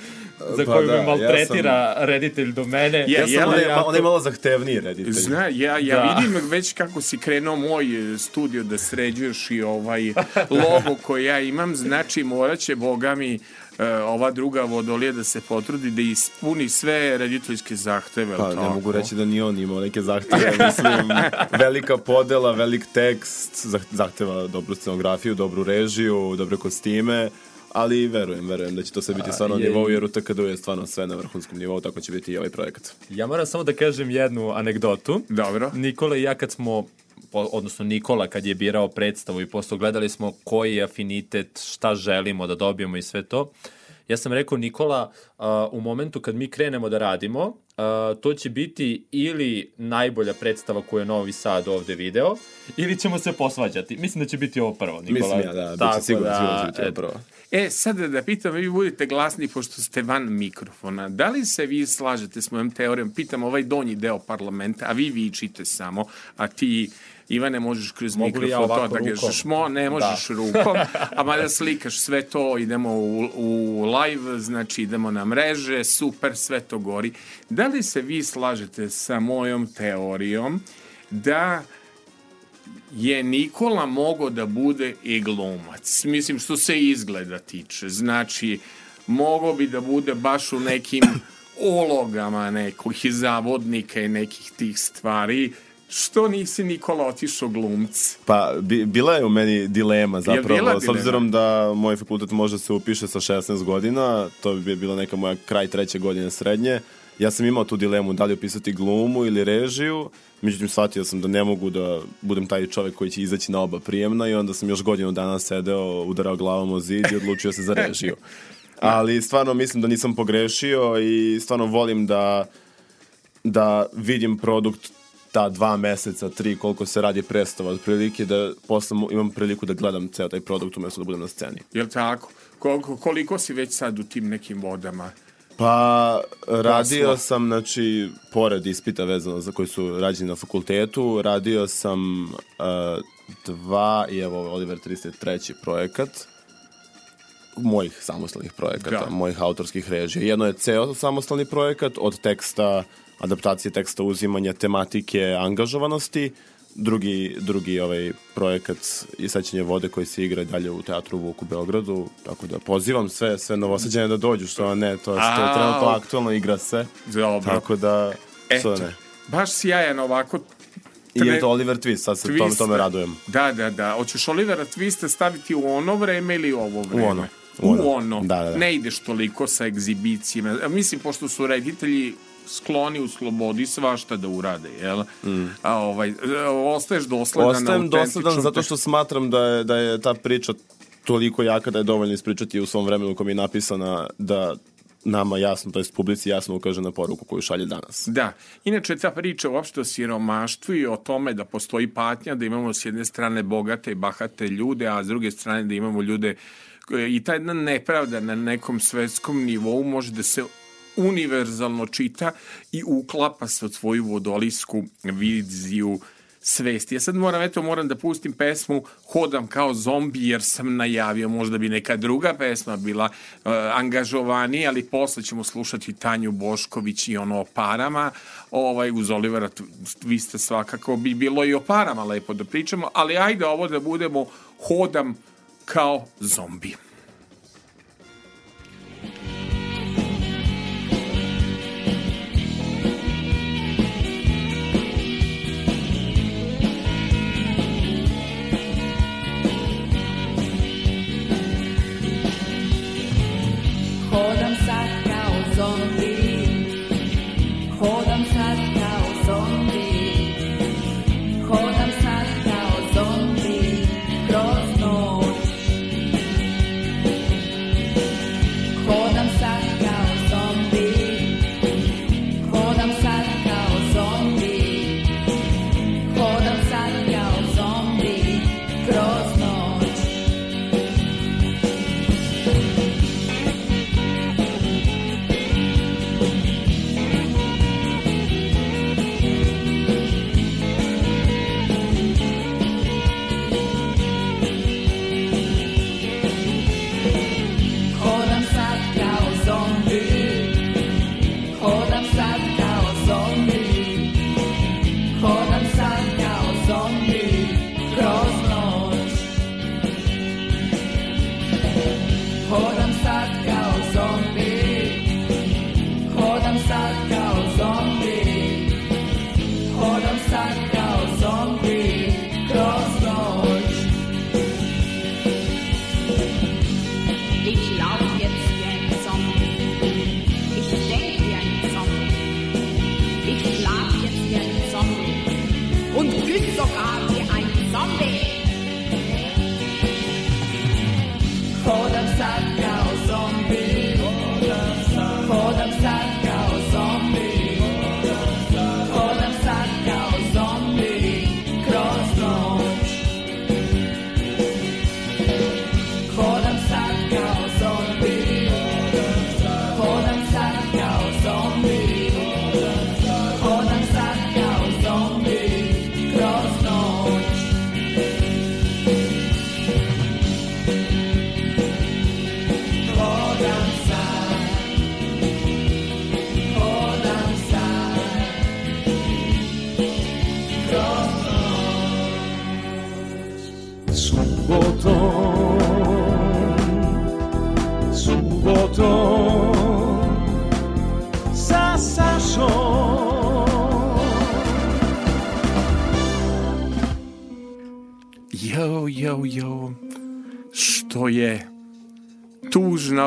za Pa koju da, me ja maltretira reditelj do mene. Ja- Ja sam onaj, jako- onaj malo zahtevniji reditelj. Zna, ja, ja Da. vidim već kako si krenuo moj e, studio da sređuješ i ovaj logo koji ja imam, znači morat će, boga mi, ova druga vodolija da se potrudi da ispuni sve rediteljske zahteve. Pa ne tako? mogu reći da ni on imao neke zahteve, mislim, velika podela, velik tekst, zah- zahteva dobru scenografiju, dobru režiju, dobre kostime, ali verujem, verujem da će to sve biti stvarno na je- nivou, jer u TKD je stvarno sve na vrhunskom nivou, tako će biti i ovaj projekat. Ja moram samo da kažem jednu anegdotu. Dobro. Nikola i ja kad smo odnosno Nikola kad je birao predstavu i posto gledali smo koji je afinitet, šta želimo da dobijemo i sve to. Ja sam rekao Nikola, u momentu kad mi krenemo da radimo, to će biti ili najbolja predstava koju je Novi Sad ovde video, ili ćemo se posvađati. Mislim da će biti ovo prvo, Nikola. Mislim ja, da, da Tako će sigurno, sigurno će biti ovo prvo. E, sad da pitam, vi budete glasni pošto ste van mikrofona. Da li se vi slažete s mojom teorijom? Pitam ovaj donji deo parlamenta, a vi vičite samo, a ti Ivane, možeš kroz Mogu li ja mikrofon to da kažeš, mo, ne možeš rukom, a mada slikaš sve to, idemo u, u live, znači idemo na mreže, super, sve to gori. Da li se vi slažete sa mojom teorijom da je Nikola mogao da bude i glumac. Mislim, što se izgleda tiče. Znači, mogao bi da bude baš u nekim ulogama nekih zavodnika i nekih tih stvari. Što nisi Nikola otišao glumc? Pa, bi, bila je u meni dilema zapravo, s dilema? obzirom da moj fakultet može da se upiše sa 16 godina, to bi bila neka moja kraj treće godine srednje, ja sam imao tu dilemu da li upisati glumu ili režiju, međutim shvatio sam da ne mogu da budem taj čovek koji će izaći na oba prijemna i onda sam još godinu dana sedeo, udarao glavom o zid i odlučio se za režiju. Ali stvarno mislim da nisam pogrešio i stvarno volim da da vidim produkt ta dva meseca, tri, koliko se radi predstava, otprilike da posle imam priliku da gledam ceo taj produkt umesto da budem na sceni. Jel tako? Koliko, koliko si već sad u tim nekim vodama? Pa, radio Posla. sam, znači, pored ispita vezano za koji su rađeni na fakultetu, radio sam uh, dva, i evo Oliver 33. projekat, mojih samostalnih projekata, Da. mojih autorskih režija. Jedno je ceo samostalni projekat od teksta, adaptacije teksta, uzimanja tematike, angažovanosti. Drugi, drugi ovaj projekat je sećanje vode koji se igra i dalje u teatru Vuk u Beogradu. Tako da pozivam sve, sve novosađene da dođu, što ne, to, je- to je trenutno aktualno, igra se. Dobro. Tako da, što Eto, ne. baš sjajan ovako I tre- eto Oliver Twist, sad se tome, tome radujem. Da, da, da. Hoćeš Olivera Twista staviti u ono vreme ili u ovo vreme? U ono. U U ono. ono. Da, da, da. Ne ideš toliko sa egzibicijama. A Mislim, pošto su reditelji skloni u slobodi svašta da urade, jel? Mm. A ovaj, ostaješ dosledan Ostajem na dosledan zato što smatram da je, da je ta priča toliko jaka da je dovoljno ispričati u svom vremenu kom je napisana da nama jasno, to jest publici jasno ukaže na poruku koju šalje danas. Da. Inače, ta priča uopšte o siromaštvu i o tome da postoji patnja, da imamo s jedne strane bogate i bahate ljude, a s druge strane da imamo ljude i ta jedna nepravda na nekom svetskom nivou može da se univerzalno čita i uklapa se od svoju vodolijsku viziju svesti. Ja sad moram, eto, moram da pustim pesmu Hodam kao zombi jer sam najavio, možda bi neka druga pesma bila uh, angažovanija, ali posle ćemo slušati Tanju Bošković i ono o parama. Ovaj, uz Olivera, vi ste svakako bi bilo i o parama lepo da pričamo, ali ajde ovo da budemo Hodam kao zombi.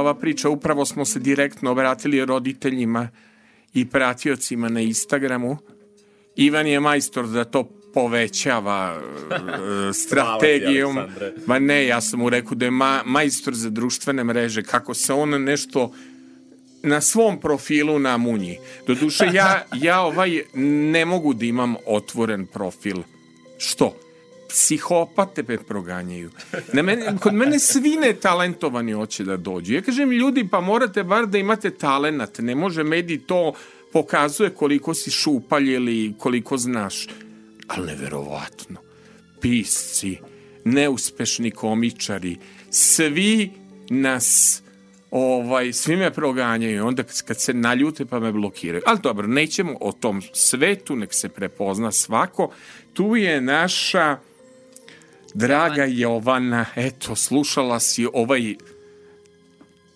Ova priča. Upravo smo se direktno obratili roditeljima i pratiocima na Instagramu. Ivan je majstor da to povećava e, strategijom. Ma ne, ja sam mu rekao da je ma, majstor za društvene mreže, kako se on nešto na svom profilu na munji. Doduše, ja, ja ovaj ne mogu da imam otvoren profil. Što? Psihopate me proganjaju. Na mene, kod mene svi netalentovani hoće da dođu. Ja kažem, ljudi, pa morate bar da imate talenat. Ne može medij to pokazuje koliko si šupalj ili koliko znaš. Ali neverovatno. Pisci, neuspešni komičari, svi nas ovaj, svi me proganjaju, onda kad se naljute pa me blokiraju. Ali dobro, nećemo o tom svetu, nek se prepozna svako. Tu je naša draga Jovana, eto, slušala si ovaj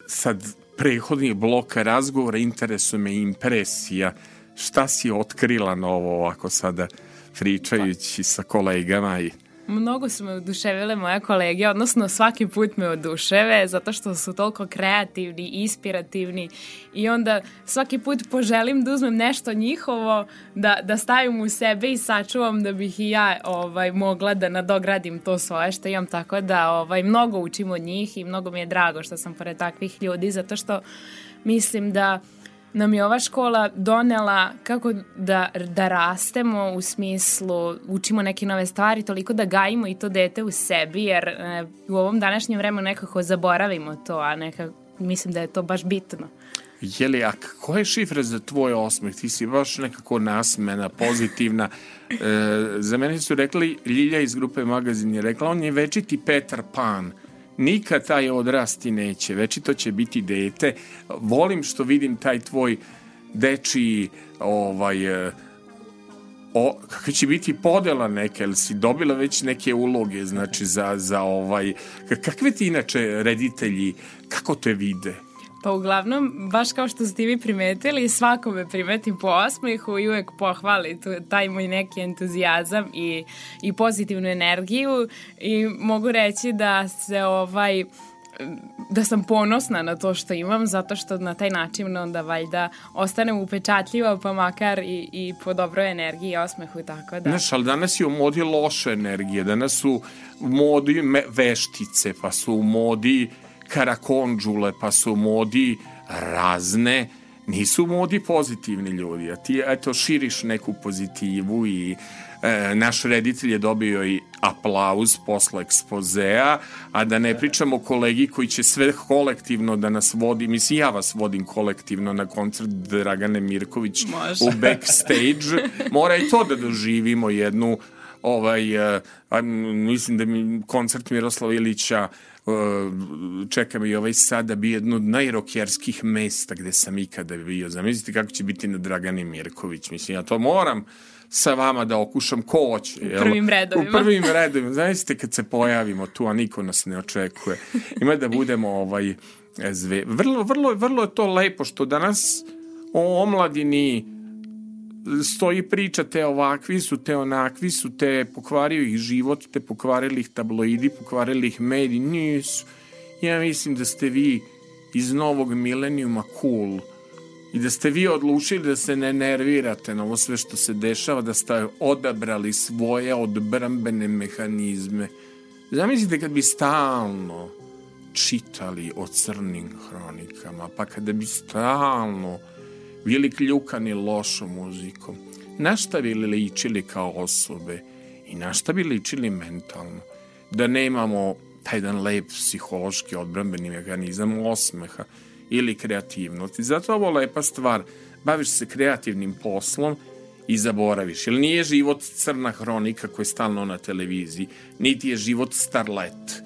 sad prehodni blok razgovora, interesuje me impresija. Šta si otkrila novo ovako sada pričajući sa kolegama i Mnogo su me oduševile moje kolege, odnosno svaki put me oduševe zato što su toliko kreativni, inspirativni i onda svaki put poželim da uzmem nešto njihovo, da, da stavim u sebe i sačuvam da bih i ja ovaj, mogla da nadogradim to svoje što imam, tako da ovaj, mnogo učim od njih i mnogo mi je drago što sam pored takvih ljudi zato što mislim da nam je ova škola donela kako da, da rastemo u smislu učimo neke nove stvari, toliko da gajimo i to dete u sebi, jer e, u ovom današnjem vremenu nekako zaboravimo to, a neka, mislim da je to baš bitno. Jeli, a koja je šifra za tvoj osmeh? Ti si baš nekako nasmena, pozitivna. E, za mene su rekli, Ljilja iz grupe Magazin je rekla, on je večiti Petar Pan. Nikad taj odrasti neće, večito će biti dete. Volim što vidim taj tvoj dečiji ovaj, o, kakva će biti podela neka, ili si dobila već neke uloge, znači za, za ovaj, kakve ti inače reditelji, kako te vide? Pa uglavnom, baš kao što ste vi primetili, svako me primeti po osmehu i uvek pohvali tu, taj moj neki entuzijazam i, i pozitivnu energiju i mogu reći da se ovaj da sam ponosna na to što imam zato što na taj način onda valjda ostanem upečatljiva pa makar i, i po dobroj energiji i osmehu tako da. Znaš, ali danas je u modi loše energije, danas su u modi veštice, pa su u modi karakondžule, pa su modi razne, nisu modi pozitivni ljudi, a ti eto širiš neku pozitivu i e, naš reditelj je dobio i aplauz posle ekspozea, a da ne pričamo kolegi koji će sve kolektivno da nas vodi, mislim ja vas vodim kolektivno na koncert Dragane Mirković Može. u backstage, mora i to da doživimo jednu ovaj, uh, mislim da mi koncert Miroslava Ilića uh, čeka mi ovaj sad da bi jedno od najrokjerskih mesta gde sam ikada bio. Zamislite kako će biti na Dragani Mirković. Mislim, ja to moram sa vama da okušam ko hoće. U prvim redovima. U prvim redovima. Zamislite kad se pojavimo tu, a niko nas ne očekuje. Ima da budemo ovaj, zve. Vrlo, vrlo, vrlo je to lepo što danas o omladini stoji priča te ovakvi su, te onakvi su, te pokvario ih život, te pokvarili ih tabloidi, pokvarili ih mediji, nisu. Ja mislim da ste vi iz novog milenijuma cool i da ste vi odlučili da se ne nervirate na ovo sve što se dešava, da ste odabrali svoje odbrambene mehanizme. Zamislite kad bi stalno čitali o crnim hronikama, pa kada bi stalno bili kljukani lošom muzikom, na šta bi ličili kao osobe i na šta bi ličili mentalno, da nemamo taj jedan lep psihološki odbrambeni mehanizam osmeha ili kreativnosti. Zato je ovo lepa stvar. Baviš se kreativnim poslom i zaboraviš. Jer nije život crna hronika koja je stalno na televiziji, niti je život starlet.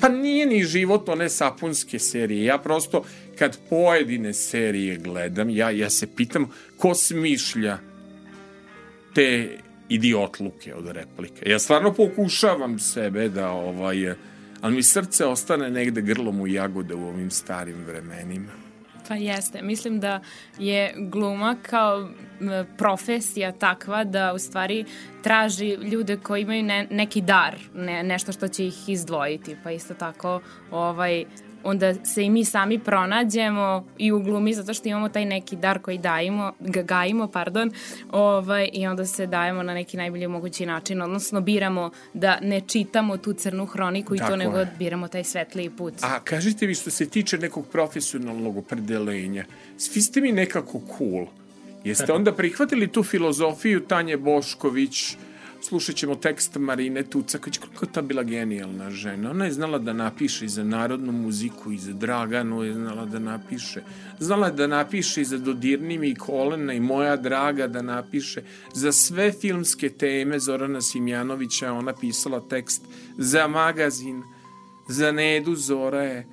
Pa nije ni život one sapunske serije. Ja prosto kad pojedine serije gledam, ja, ja se pitam ko smišlja te idiotluke od replike. Ja stvarno pokušavam sebe da ovaj, ali mi srce ostane negde grlom u jagode u ovim starim vremenima. Pa jeste. Mislim da je gluma kao profesija takva da u stvari traži ljude koji imaju ne, neki dar, ne, nešto što će ih izdvojiti. Pa isto tako ovaj, onda se i mi sami pronađemo i u glumi zato što imamo taj neki dar koji dajemo, ga gajimo, pardon, ovaj, i onda se dajemo na neki najbolji mogući način, odnosno biramo da ne čitamo tu crnu hroniku i Tako to nego je. biramo taj svetliji put. A kažite mi što se tiče nekog profesionalnog opredelenja, svi ste mi nekako cool. Jeste onda prihvatili tu filozofiju Tanje Bošković, slušat ćemo tekst Marine Tucaković, koliko je ta bila genijalna žena. Ona je znala da napiše i za narodnu muziku, i za Draganu je znala da napiše. Znala je da napiše i za Dodirni mi i Kolena i Moja draga da napiše. Za sve filmske teme Zorana Simjanovića ona pisala tekst za magazin, za Nedu Zoraje,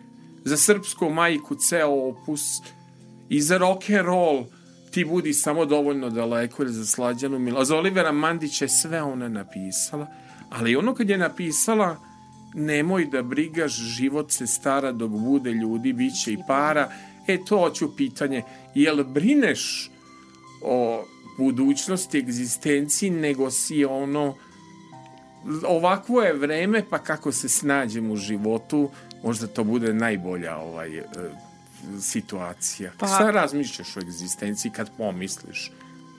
za srpsku majku ceo opus i za rock and roll ti budi samo dovoljno daleko za Slađanu Milo. Za Olivera Mandića je sve ona napisala, ali ono kad je napisala nemoj da brigaš, život se stara dok bude ljudi, bit će i para, e to hoću pitanje, jel brineš o budućnosti, egzistenciji, nego si ono ovakvo je vreme, pa kako se snađem u životu, možda to bude najbolja ovaj, e, situacija. Pa-. Šta razmišljaš o egzistenciji kad pomisliš?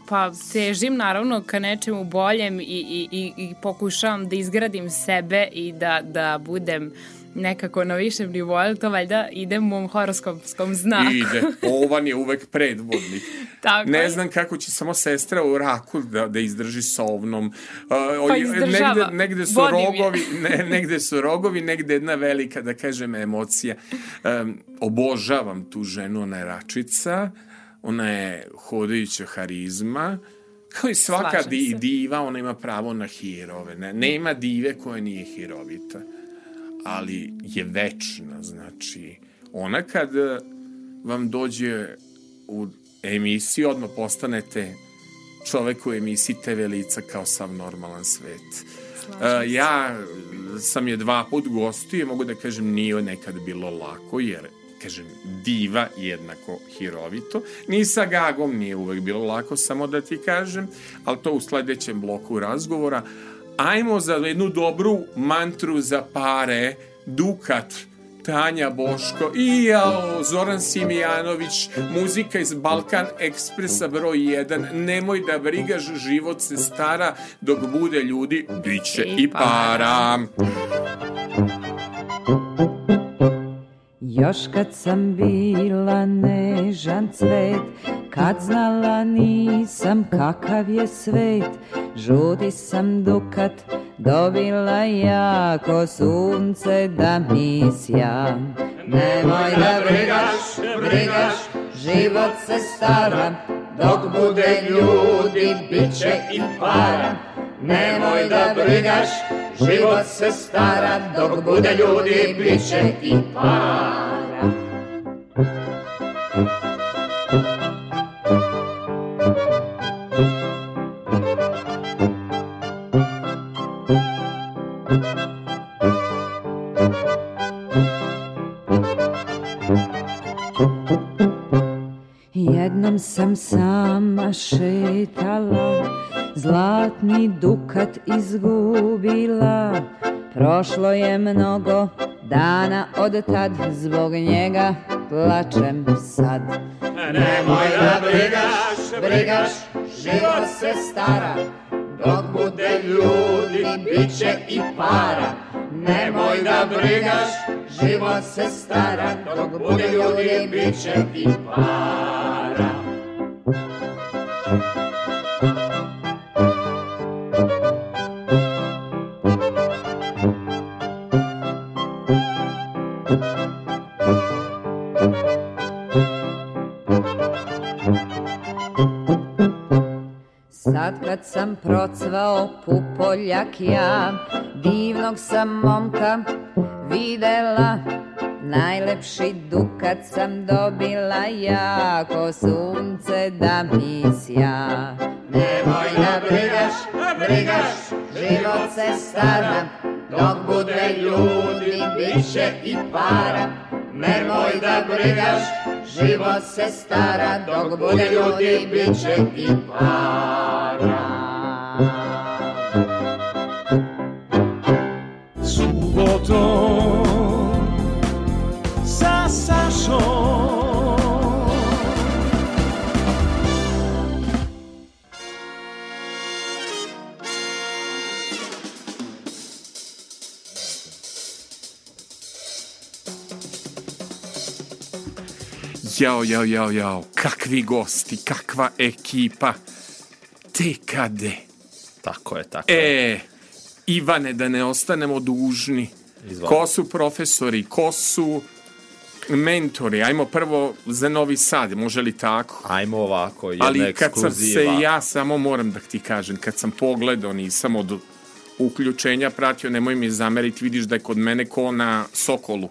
Pa težim naravno ka nečemu boljem i, i, i, i pokušavam da izgradim sebe i da, da budem nekako na višem nivou, ali to valjda ide mom horoskopskom znaku. Ide. Ovan je uvek predvodnik. Tako ne je. znam kako će samo sestra u raku da, da izdrži sa ovnom. Uh, Pa izdržava. negde, negde su Vodi mi je. rogovi, ne, negde su rogovi, negde jedna velika, da kažem, emocija. Um, obožavam tu ženu, ona je račica, ona je hodajuća harizma, kao i svaka di, diva, ona ima pravo na hirove. Ne? Nema dive koja nije hirovita, ali je večna, znači, ona kad eh, vam dođe u emisiju, odmah postanete čovek u emisiji TV lica kao sav normalan svet. Uh, ja sam je dva put gostio i mogu da kažem nije nekad bilo lako, jer kažem, diva jednako hirovito. Ni sa Gagom nije uvek bilo lako, samo da ti kažem, ali to u sledećem bloku razgovora. Ajmo za jednu dobru mantru za pare, Dukat, Tanja Boško i jao, Zoran Simijanović, muzika iz Balkan Ekspresa broj 1, nemoj da brigaš, život se stara, dok bude ljudi, bit će i para. Još kad sam bila nežan cvet, kad znala nisam kakav je svet, žuti sam dukat, dobila jako sunce da mi sja. Nemoj da brigaš, brigaš, život se stara, dok bude ljudi, bit će i para. Nemoj da brigaš, život se stara, dok bude ljudi, bit će i para. Jednom sam sama šetala, zlatni dukat izgubila. Prošlo je mnogo dana od tad, zbog njega plačem sad. Nemoj da brigaš, brigaš, život se stara, dok bude ljudi, bit će i para. Nemoj da brigaš, život se stara, dok bude ljudi, bit će i para. Sad kad sam procvao pupoljak ja, divnog sam momka videla, najlepši dukat sam dobila jako sunce da mi sja. Nemoj da brigaš, brigaš, život se stara, dok bude ljudi, bit će i para. Nemoj da brigaš, život se stara, dok bude ljudi, bit će i para. Sa Jao, jao, jao, jao, kakvi gosti, kakva ekipa. TKD. Tako je, tako je. E, Ivane, da ne ostanemo dužni. Izvoli. Ko su profesori, ko su mentori? Ajmo prvo za Novi Sad, može li tako? Ajmo ovako, jedna Ali kad sam ekskluziva. se ja, samo moram da ti kažem, kad sam pogledao, nisam od uključenja pratio, nemoj mi zameriti, vidiš da je kod mene ko na Sokolu.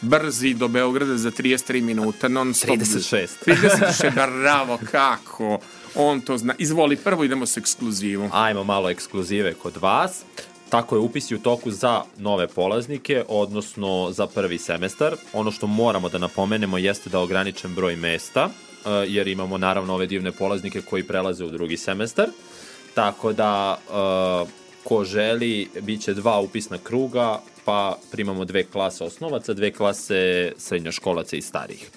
Brzi do Beograda za 33 minuta, non stop. 36. 36, bravo, kako? On to zna. Izvoli, prvo idemo s ekskluzivom. Ajmo malo ekskluzive kod vas. Tako je upisi u toku za nove polaznike, odnosno za prvi semestar. Ono što moramo da napomenemo jeste da je ograničen broj mesta, e, jer imamo naravno ove divne polaznike koji prelaze u drugi semestar. Tako da, e, ko želi, bit će dva upisna kruga, pa primamo dve klase osnovaca, dve klase srednjoškolaca i starih.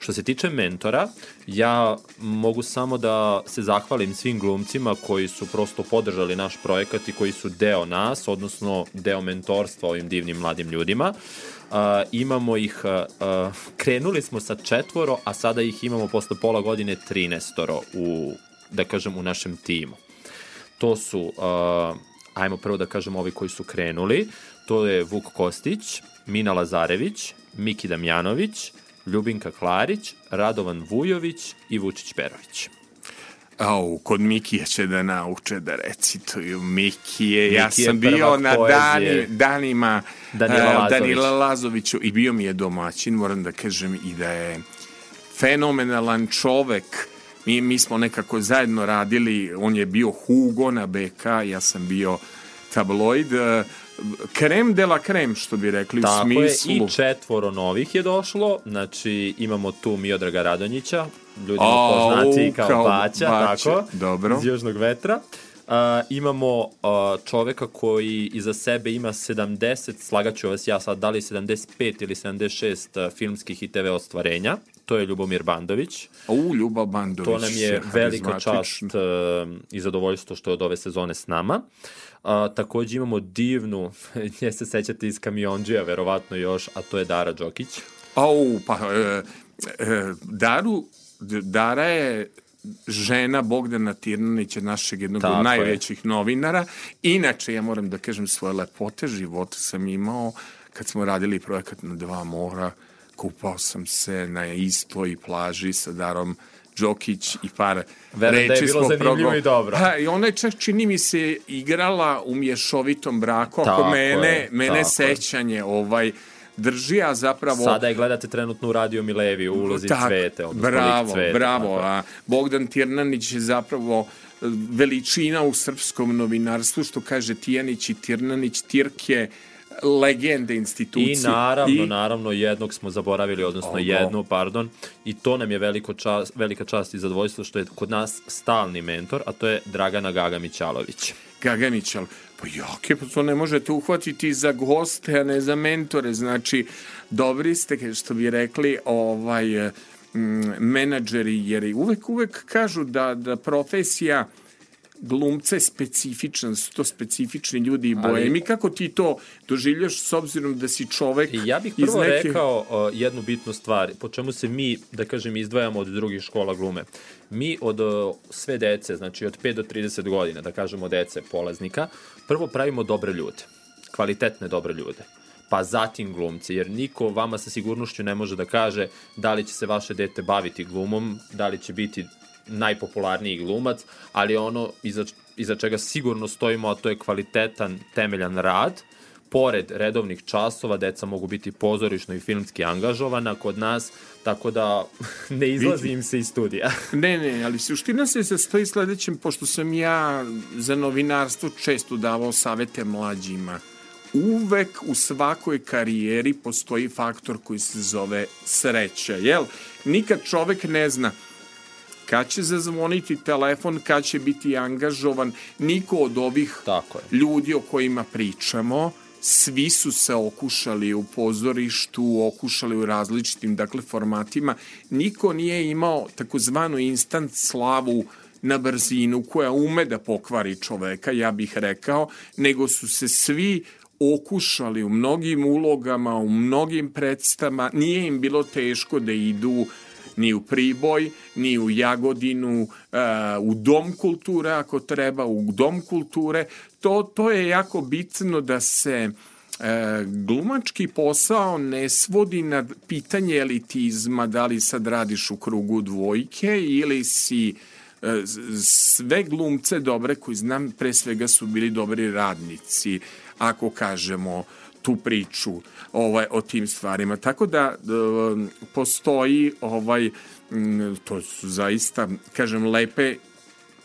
Što se tiče mentora, ja mogu samo da se zahvalim svim glumcima koji su prosto podržali naš projekat i koji su deo nas, odnosno deo mentorstva ovim divnim mladim ljudima. Uh, imamo ih, uh, krenuli smo sa četvoro, a sada ih imamo posle pola godine 13 u, da kažem, u našem timu. To su, uh, ajmo prvo da kažem ovi koji su krenuli, to je Vuk Kostić, Mina Lazarević, Miki Damjanović, Ljubinka Klarić, Radovan Vujović i Vučić Perović. Au, kod Mikije će da nauče da recituju Mikije. Ja Miki je sam bio na dani, danima Danila eh, Lazović. Danila Lazoviću i bio mi je domaćin, moram da kažem i da je fenomenalan čovek. Mi, mi smo nekako zajedno radili, on je bio Hugo na BK, ja sam bio tabloid, eh, krem de la krem, što bi rekli Tako u je, smislu. i četvoro novih je došlo, znači imamo tu Miodraga Radonjića, ljudima poznati kao, kao Baća, tako, dobro. iz Južnog vetra. Uh, imamo uh, čoveka koji iza sebe ima 70, slagaću vas ja sad, da li 75 ili 76 uh, filmskih i TV ostvarenja. To je Ljubomir Bandović. U, Ljubav Bandović. To nam je velika čast uh, i zadovoljstvo što je od ove sezone s nama. Uh, takođe imamo divnu, nje se sećate iz kamionđija, verovatno još, a to je Dara Đokić. Au, pa e, e, Daru, Dara je žena Bogdana Tirnanića, našeg jednog Tako od je. najvećih novinara. Inače, ja moram da kažem, svoje lepote života sam imao kad smo radili projekat na dva mora. Kupao sam se na istoj plaži sa Darom Đokić i par Verujem da je reči bilo zanimljivo progo- i dobro. Pa, i ona je čak, čini mi se, igrala u mješovitom braku. Ako Tako mene, je, mene je. sećanje ovaj, drži, a zapravo... Sada je gledate trenutno u Radio Milevi u ulozi Tak, cvete, odnosno bravo, cvete. bravo. A Bogdan Tirnanić je zapravo e, veličina u srpskom novinarstvu, što kaže Tijanić i Tirnanić, Tirke, legende institucije. I naravno, naravno, jednog smo zaboravili, odnosno Ogo. jednu, pardon, i to nam je veliko čast, velika čast i zadovoljstvo što je kod nas stalni mentor, a to je Dragana Gaga Mićalović. Gaganić, ali pa jake, pa to ne možete uhvatiti za goste, a ne za mentore. Znači, dobri ste, što bi rekli, ovaj, mm, menadžeri, jer i uvek, uvek kažu da, da profesija glumca je specifičan, su to specifični ljudi i Ali- boemi. Kako ti to doživljaš s obzirom da si čovek ja bih prvo neke... rekao uh, jednu bitnu stvar, po čemu se mi, da kažem, izdvajamo od drugih škola glume. Mi od uh, sve dece, znači od 5 do 30 godina, da kažemo dece polaznika, prvo pravimo dobre ljude, kvalitetne dobre ljude pa zatim glumci, jer niko vama sa sigurnošću ne može da kaže da li će se vaše dete baviti glumom, da li će biti najpopularniji glumac, ali ono iza, iza čega sigurno stojimo, a to je kvalitetan, temeljan rad, pored redovnih časova, deca mogu biti pozorišno i filmski angažovana kod nas, tako da ne izlazi im se iz studija. Ne, ne, ali suština se sastoji sledećem, pošto sam ja za novinarstvo često davao savete mlađima uvek u svakoj karijeri postoji faktor koji se zove sreća, jel? Nikad čovek ne zna kad će zazvoniti telefon, kad će biti angažovan, niko od ovih Tako je. ljudi o kojima pričamo, svi su se okušali u pozorištu, okušali u različitim dakle, formatima. Niko nije imao takozvanu instant slavu na brzinu koja ume da pokvari čoveka, ja bih rekao, nego su se svi okušali u mnogim ulogama, u mnogim predstama, nije im bilo teško da idu ni u Priboj, ni u Jagodinu, uh, u Dom kulture ako treba, u Dom kulture. To, to je jako bitno da se uh, glumački posao ne svodi na pitanje elitizma, da li sad radiš u krugu dvojke ili si uh, sve glumce dobre koji znam pre svega su bili dobri radnici ako kažemo tu priču ovaj, o tim stvarima. Tako da um, postoji ovaj, to su zaista, kažem, lepe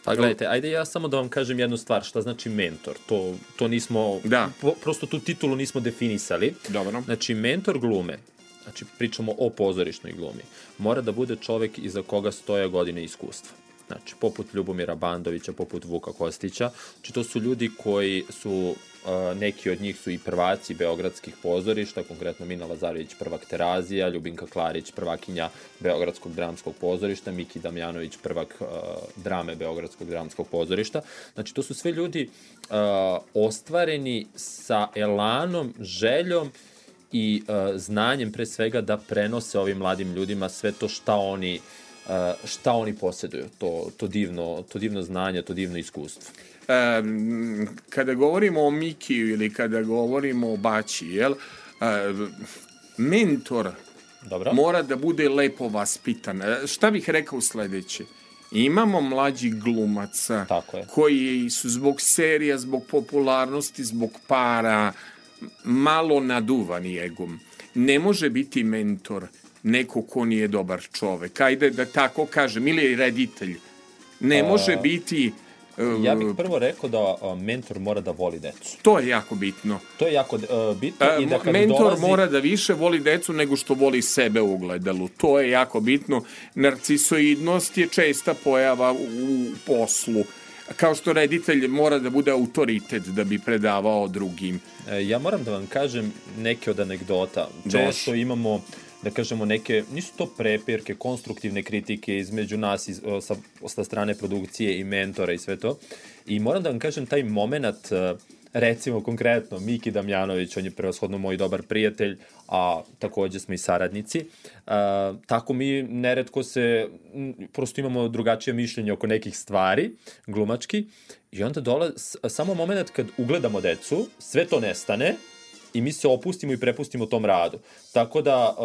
Pa gledajte, ajde ja samo da vam kažem jednu stvar, šta znači mentor. To, to nismo, Da. po, prosto tu titulu nismo definisali. Dobro. Znači, mentor glume, znači pričamo o pozorišnoj glumi, mora da bude čovek iza koga stoje godine iskustva. Znači, poput Ljubomira Bandovića, poput Vuka Kostića. Znači, to su ljudi koji su, neki od njih su i prvaci beogradskih pozorišta, konkretno Mina Lazarević, prvak Terazija, Ljubinka Klarić, prvakinja Beogradskog dramskog pozorišta, Miki Damjanović, prvak drame Beogradskog dramskog pozorišta. Znači, to su sve ljudi ostvareni sa elanom, željom i znanjem pre svega da prenose ovim mladim ljudima sve to šta oni šta oni posjeduju, to, to, divno, to divno znanje, to divno iskustvo. Um, kada govorimo o Mikiju ili kada govorimo o Baći, jel, uh, mentor Dobro. mora da bude lepo vaspitan. E, Šta bih rekao sledeće? Imamo mlađih glumaca Tako je. koji su zbog serija, zbog popularnosti, zbog para malo naduvani egom. Ne može biti mentor neko ko nije dobar čovek. Ajde da tako kažem, ili reditelj. Ne može biti... uh, Ja bih prvo rekao da uh, mentor mora da voli decu. To je jako bitno. To je jako uh, bitno E, i da kad mentor dolazi... mora da više voli decu nego što voli sebe u ogledalu. To je jako bitno. Narcisoidnost je česta pojava u, poslu. Kao što reditelj mora da bude autoritet da bi predavao drugim. E, Ja moram da vam kažem neke od anegdota. Često imamo da kažemo neke, nisu to prepirke, konstruktivne kritike između nas iz, sa, sa strane produkcije i mentora i sve to. I moram da vam kažem taj moment, e, recimo konkretno Miki Damjanović, on je prevashodno moj dobar prijatelj, a takođe smo i saradnici. A, tako mi neretko se, prosto imamo drugačije mišljenje oko nekih stvari, glumački, i onda dola, s- samo moment kad ugledamo decu, sve to nestane, i mi se opustimo i prepustimo tom radu. Tako da, uh,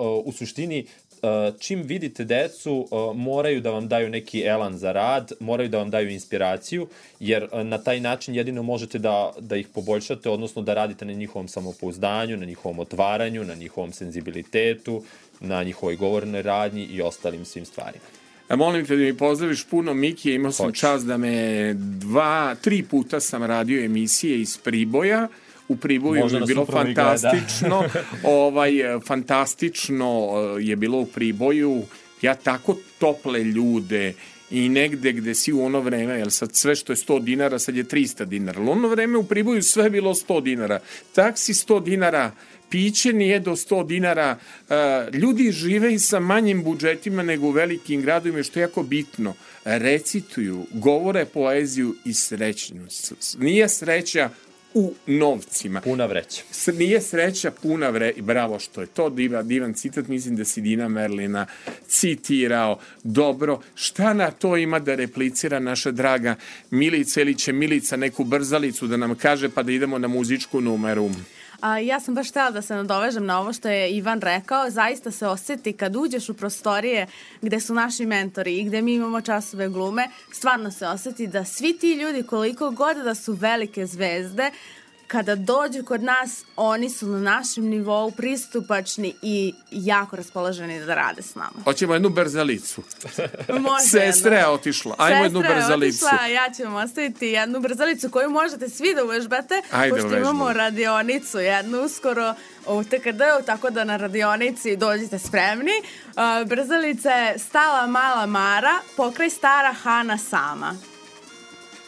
uh, u suštini, uh, čim vidite decu, uh, moraju da vam daju neki elan za rad, moraju da vam daju inspiraciju, jer uh, na taj način jedino možete da, da ih poboljšate, odnosno da radite na njihovom samopouzdanju, na njihovom otvaranju, na njihovom senzibilitetu, na njihovoj govornoj radnji i ostalim svim stvarima. A molim te da mi pozdraviš puno Mikije, imao sam Hoću. čast da me dva, tri puta sam radio emisije iz Priboja, u Priboju Možda je bilo gleda. fantastično, ovaj, fantastično e, je bilo u Priboju, ja tako tople ljude i negde gde si u ono vreme, jel sad sve što je 100 dinara, sad je 300 dinara, u ono vreme u Priboju sve je bilo 100 dinara, taksi 100 dinara, piće nije do 100 dinara, e, ljudi žive i sa manjim budžetima nego u velikim gradovima, što je jako bitno. Recituju, govore poeziju i srećnu. Nije sreća u novcima. Puna vreća. S- Nije sreća puna vre... Bravo što je to divan, divan citat, mislim da si Dina Merlina citirao. Dobro, šta na to ima da replicira naša draga Milica ili će Milica neku brzalicu da nam kaže pa da idemo na muzičku numeru? A, ja sam baš htela da se nadovežem na ovo što je Ivan rekao. Zaista se oseti kad uđeš u prostorije gde su naši mentori i gde mi imamo časove glume, stvarno se oseti da svi ti ljudi koliko god da su velike zvezde, kada dođu kod nas, oni su na našem nivou pristupačni i jako raspoloženi da rade s nama. Hoćemo jednu berzalicu. Može Sestra je otišla. Ajmo jednu Sestra je otišla, ja ću vam ostaviti jednu brzalicu koju možete svi da uvežbate, Ajde, pošto uvežbamo. imamo radionicu jednu uskoro u TKD-u, tako da na radionici dođite spremni. Uh, brzalica je stala mala Mara, pokraj stara Hana sama.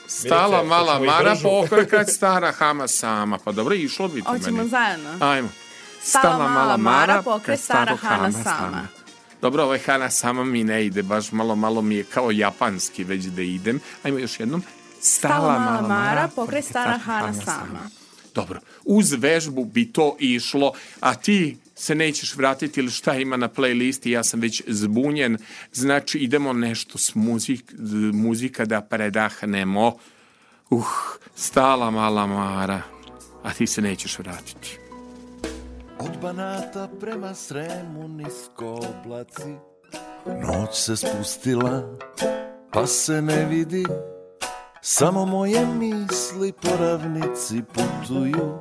Stala Milice, mala hoćemo Mara, pokrekat stara Hama sama. Pa dobro, išlo bi to Hoćemo meni. zajedno. Ajmo. Stala mala Mara, pokraj kad stara Hana sama. Dobro, ovaj Hana sama mi ne ide, baš malo, malo mi je kao japanski već da idem. Ajmo još jednom. Stala mala Mara, pokraj stara Hana sama. Dobro, uz vežbu bi to išlo, a ti se nećeš vratiti ili šta ima na playlisti, ja sam već zbunjen, znači idemo nešto s muzik, muzika da predahnemo. Uh, stala mala Mara, a ti se nećeš vratiti. Od Banata prema Sremu nisko oblaci. Noć se spustila pa se ne vidi. Samo moje misli po ravnici putuju.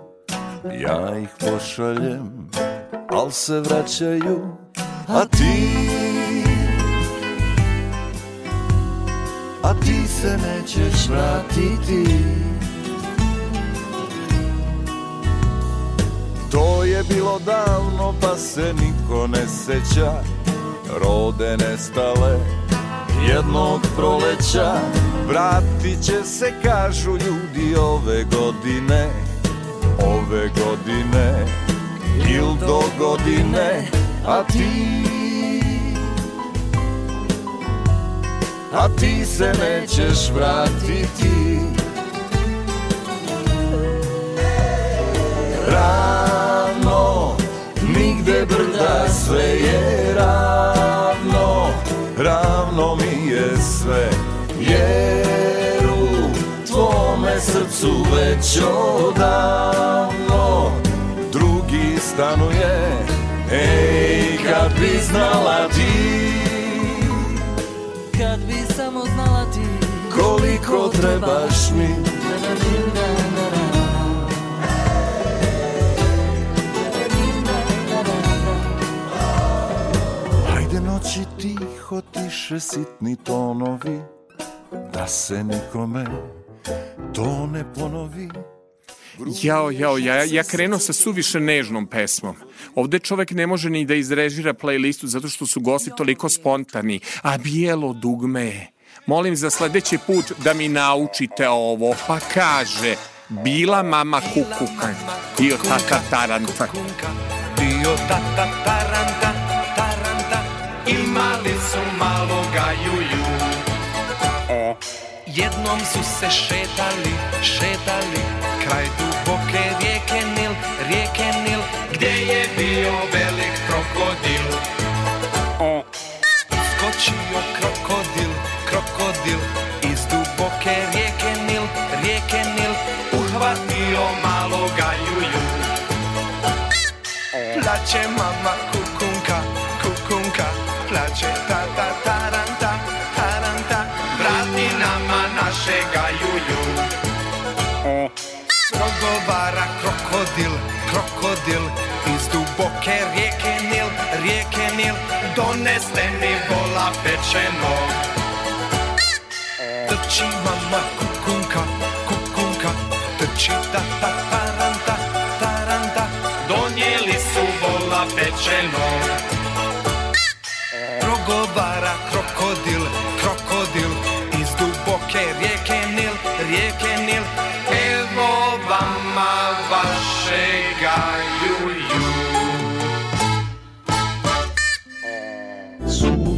Ja ih pošaljem, al se vraćaju A ti? A ti se nećeš vratiti. To je bilo davno pa se niko ne seća. Rode nestale jednog proleća. Vratit će se kažu ljudi ove godine. Ove godine il do godine A ti? A ti se nećeš vratiti. Ravno Nigde brda sve je ravno. Ravno mi je sve Jer u tvome srcu već odavno Drugi stanuje. Ej, kad bi znala ti. Kad bi samo znala ti. Koliko trebaš mi. Hajde noći tiho tiše sitni tonovi Da se nikome to ne ponovi Jao, jao, ja, ja krenuo sa suviše nežnom pesmom. Ovde čovek ne može ni da izrežira playlistu zato što su gosti toliko spontani. A bijelo dugme je. Molim za sledeći put da mi naučite ovo. Pa kaže, bila mama kukuka, dio tata taranta. Dio tata taranta, taranta Imali su maloga juju. Jednom su se šetali, šetali Kraj duboke rijeke Nil, rijeke Nil Gdje je bio velik krokodil O. Skočio krokodil, krokodil krokodil, krokodil Iz duboke rijeke Nil, rijeke Nil Doneste mi vola pečenog Trči mama kukunka,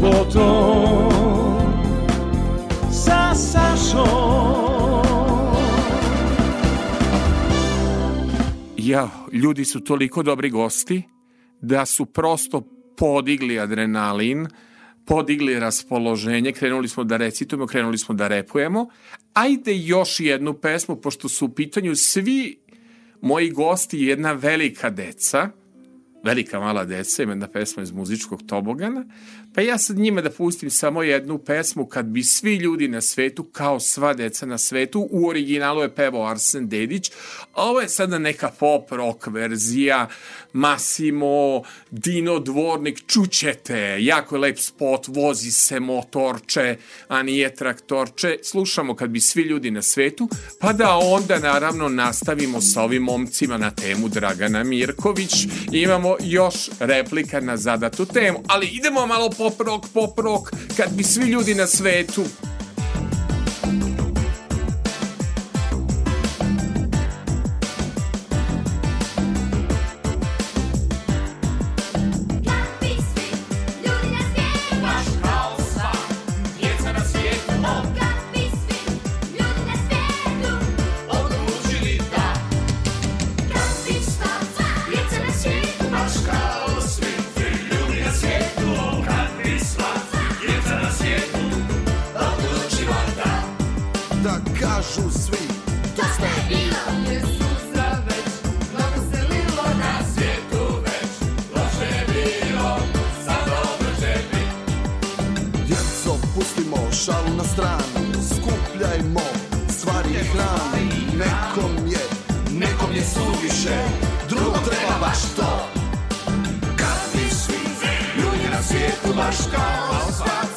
Subotom sa Sašom Ja, ljudi su toliko dobri gosti da su prosto podigli adrenalin, podigli raspoloženje, krenuli smo da recitujemo, krenuli smo da repujemo. Ajde još jednu pesmu, pošto su u pitanju svi moji gosti jedna velika deca, velika mala deca, ima jedna pesma iz muzičkog tobogana, Pa ja sad njima da pustim samo jednu pesmu kad bi svi ljudi na svetu, kao sva deca na svetu, u originalu je pevao Arsen Dedić, a ovo je sada neka pop rock verzija, Massimo, Dino Dvornik, čućete, jako je lep spot, vozi se motorče, a nije traktorče, slušamo kad bi svi ljudi na svetu, pa da onda naravno nastavimo sa ovim momcima na temu Dragana Mirković, imamo još replika na zadatu temu, ali idemo malo pop rock, pop rock, kad bi svi ljudi na svetu suviše Drugom treba baš to. Kad bi svi ljudi na svijetu baš kao sva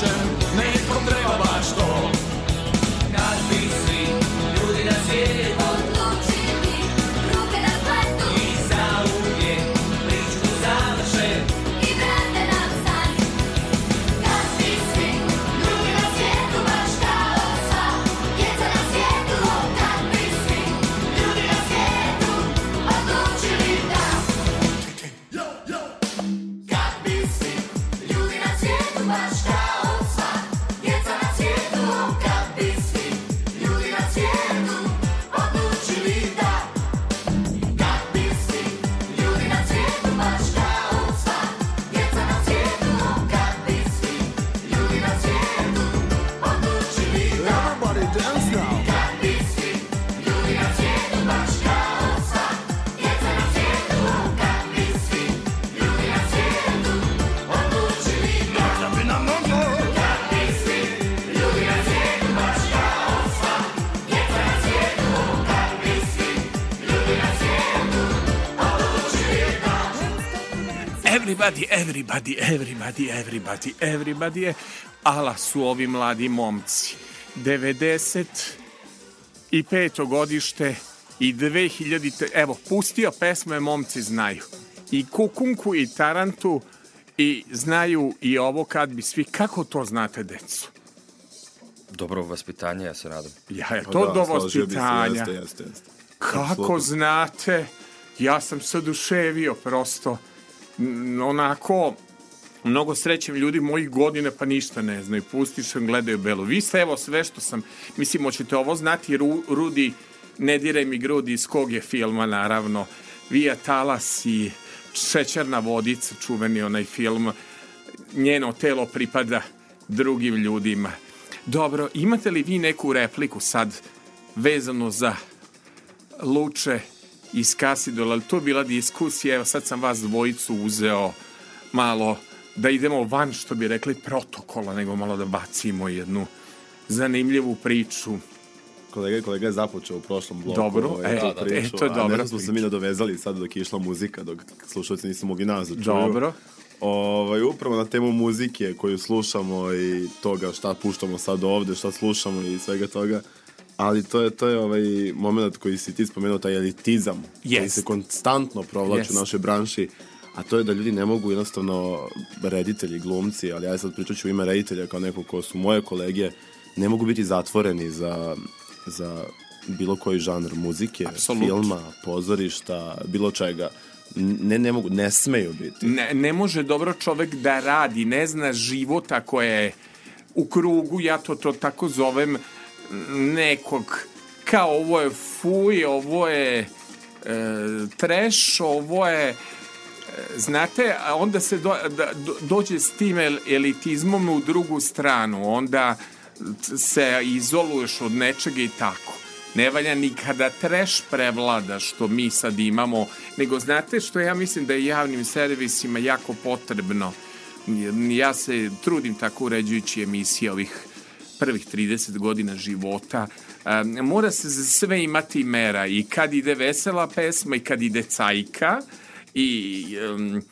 suviše, Everybody, everybody, everybody, everybody, everybody je, ala su ovi mladi momci. 95. godište i 2000. Evo, pustio pesme Momci znaju. I Kukunku i Tarantu i znaju i ovo kad bi svi. Kako to znate, decu? Dobro vaspitanje, ja se nadam. Ja, je Pa to da, do vaspitanja. jeste, jeste, jeste. Kako Apsolutno. znate? Ja sam se oduševio prosto. Onako, mnogo srećem ljudi mojih godina pa ništa ne znaju. Pustiš sam, gledaju belo. Vi ste evo sve što sam, mislim, hoćete ovo znati, Ru, Rudi, ne diraj mi grudi iz kog je filma, naravno. Vija Talas i Šećerna vodica, čuveni onaj film, njeno telo pripada drugim ljudima. Dobro, imate li vi neku repliku sad vezano za Luče iz Kasidola, ali to je bila diskusija, evo sad sam vas dvojicu uzeo malo da idemo van, što bi rekli, protokola, nego malo da bacimo jednu zanimljivu priču. Kolega, kolega je započeo u prošlom bloku. Dobro, ovaj, e, da, priču, e, to je a dobra nešto smo se mi nadovezali sad dok je išla muzika, dok slušalci nisu mogli nas da čuju. Dobro. Ovaj, upravo na temu muzike koju slušamo i toga šta puštamo sad ovde, šta slušamo i svega toga. Ali to je, to je ovaj moment koji si ti spomenuo, taj elitizam, koji Jest. se konstantno provlači Jest. u našoj branši, a to je da ljudi ne mogu jednostavno, reditelji, glumci, ali ja sad pričat ću u ime reditelja kao neko ko su moje kolege, ne mogu biti zatvoreni za, za bilo koji žanr muzike, Apsolutno. filma, pozorišta, bilo čega. Ne, ne mogu, ne smeju biti. Ne, ne može dobro čovek da radi, ne zna života koje je u krugu, ja to, to tako zovem, nekog, kao ovo je fuj, ovo je e, trash, ovo je e, znate, a onda se do, da, do, dođe s tim el- elitizmom u drugu stranu, onda se izoluješ od nečega i tako. Ne valja nikada treš prevlada što mi sad imamo, nego znate što ja mislim da je javnim servisima jako potrebno. Ja se trudim tako uređujući emisije ovih prvih 30 godina života. Um, mora se za sve imati mera i kad ide vesela pesma i kad ide cajka i um,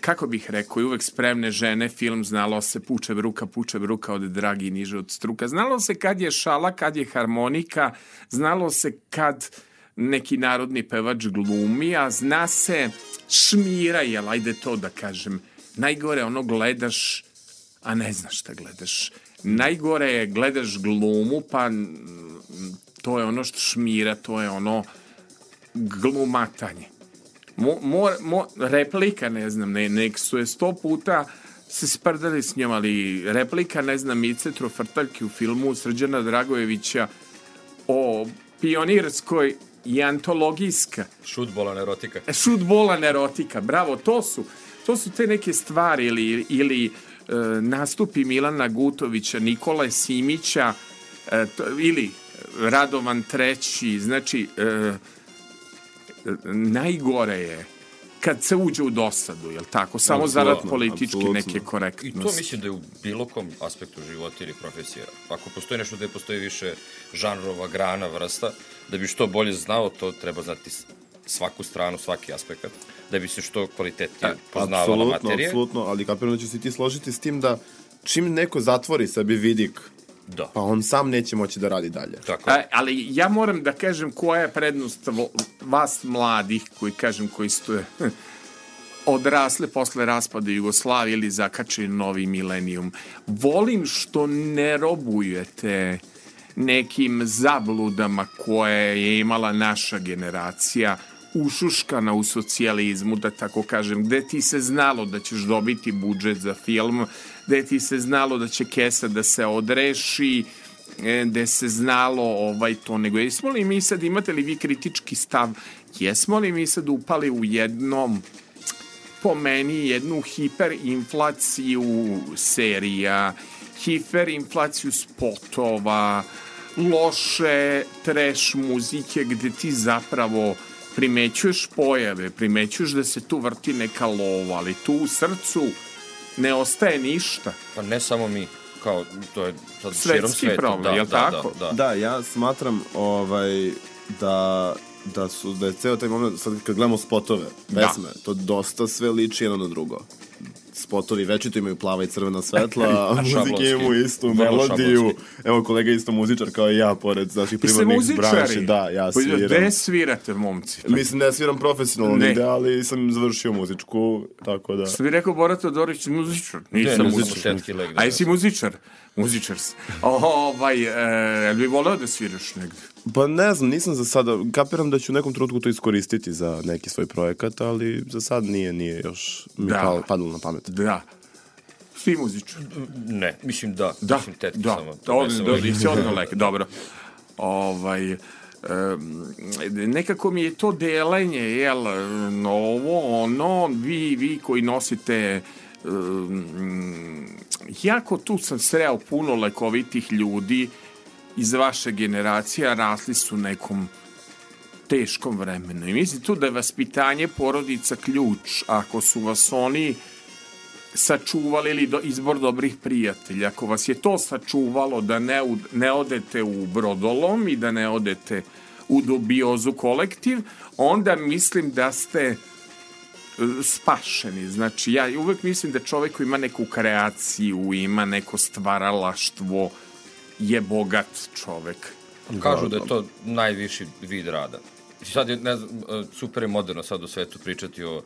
kako bih rekao, i uvek spremne žene, film znalo se puče bruka, puče bruka od dragi niže od struka. Znalo se kad je šala, kad je harmonika, znalo se kad neki narodni pevač glumi, a zna se šmira, jel, ajde to da kažem. Najgore ono gledaš, a ne znaš šta gledaš. Najgore je gledaš glumu, pa to je ono što šmira, to je ono glumatanje. Mo, mo, mo, replika, ne znam, ne, nek su je sto puta se sprdali s njom, ali replika, ne znam, Mice Trofrtaljki u filmu Srđana Dragojevića o pionirskoj i antologijska Šutbolan erotika. E, šutbolan erotika, bravo, to su, to su te neke stvari ili, ili nastupi Milana Gutovića, Nikole Simića e, ili Radovan Treći, znači e, najgore je kad se uđe u dosadu, jel tako? Samo zarad politički apsolutno. neke I korektnosti. to mislim da je u bilo kom aspektu života ili profesije. Ako postoji nešto gde postoji više žanrova, grana, vrsta, da bi što bolje znao, to treba znati svaku stranu, svaki aspekt, da bi se što kvalitetnije poznavala Apsolutno, materija. apsolutno, ali kapiram da će se ti složiti s tim da čim neko zatvori sebi vidik, da. pa on sam neće moći da radi dalje. Tako. A, ali ja moram da kažem koja je prednost vas mladih koji kažem koji ste odrasle posle raspada Jugoslavije ili zakačili novi milenijum. Volim što ne robujete nekim zabludama koje je imala naša generacija ušuškana u socijalizmu, da tako kažem, gde ti se znalo da ćeš dobiti budžet za film, gde ti se znalo da će kesa da se odreši, e, gde se znalo ovaj to, nego jesmo li mi sad, imate li vi kritički stav, jesmo li mi sad upali u jednom po meni jednu hiperinflaciju serija, hiperinflaciju spotova, loše trash muzike gde ti zapravo primećuješ pojave, primećuješ da se tu vrti neka lova, ali tu u srcu ne ostaje ništa. Pa ne samo mi, kao, to je sad Svetski širom sveta. problem, da, jel da, tako? Da, da. Da, ja smatram ovaj, da da su da je ceo taj moment sad kad gledamo spotove, Da. pesme, to dosta sve liči jedno na drugo. Spotovi večito imaju plava i crvena svetla, a muzike imaju istu melodiju. šablonski. Evo kolega isto muzičar kao i ja, pored naših primarnih branši. Da, ja Pa sviram. Gde svirate, momci? Mislim da ja sviram profesionalno Ne. nigde, ali sam završio muzičku, tako da... Što bi rekao Borat Todorić, muzičar. Ne, Nisam muzičar. muzičar. A jesi muzičar? Muzičar si. Ovaj, e, bi voleo da sviraš negde? Pa ne znam, nisam za sada, kapiram da ću u nekom trenutku to iskoristiti za neki svoj projekat, ali za sad nije, nije još mi Da. palo, padalo na pamet. Da. Svi muzičari. Ne, mislim da. Da, mislim tetki da. samo. Da, samo da, da, si odno lek, dobro. Ovaj, nekako mi je to delenje, jel, ovo, ono, vi, vi koji nosite um, jako tu sam sreo puno lekovitih ljudi iz vaše generacije, a rasli su nekom teškom vremenu. I mislim tu da je vaspitanje porodica ključ. Ako su vas oni sačuvali ili do, izbor dobrih prijatelja, ako vas je to sačuvalo da ne, u- ne odete u brodolom i da ne odete u dubiozu kolektiv, onda mislim da ste e, spašeni. Znači, ja uvek mislim da čovek ima neku kreaciju, ima neko stvaralaštvo, je bogat čovek. Kažu da je to najviši vid rada. Sad je, ne znam, e, super je moderno sad u svetu pričati o uh,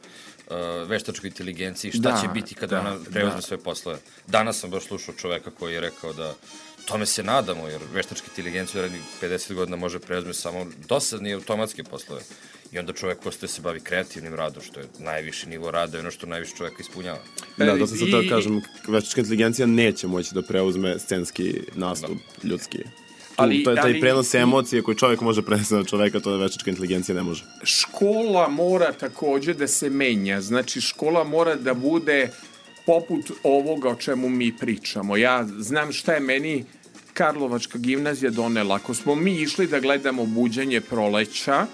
veštačkoj inteligenciji, šta Da, će biti kada da, ona preuzme da. sve poslove. Danas sam baš slušao čoveka koji je rekao da tome se nadamo, jer veštačka inteligencija u rednih 50 godina može preuzme samo dosadne i automatske poslove. I onda čovek postaje se bavi kreativnim radom, što je najviši nivo rada i ono što najviše čoveka ispunjava. Da, to sam sad teo kažem, veštačka inteligencija neće moći da preuzme scenski nastup ljudski. Tu, Ali- to je taj ali- prenos emocije koji čovjek može prenesti na čoveka, to veštačka inteligencija ne može. škola mora takođe da se menja. Znači, škola mora da bude poput ovoga o čemu mi pričamo. Ja znam šta je meni Karlovačka gimnazija donela. Ako smo mi išli da gledamo buđenje proleća,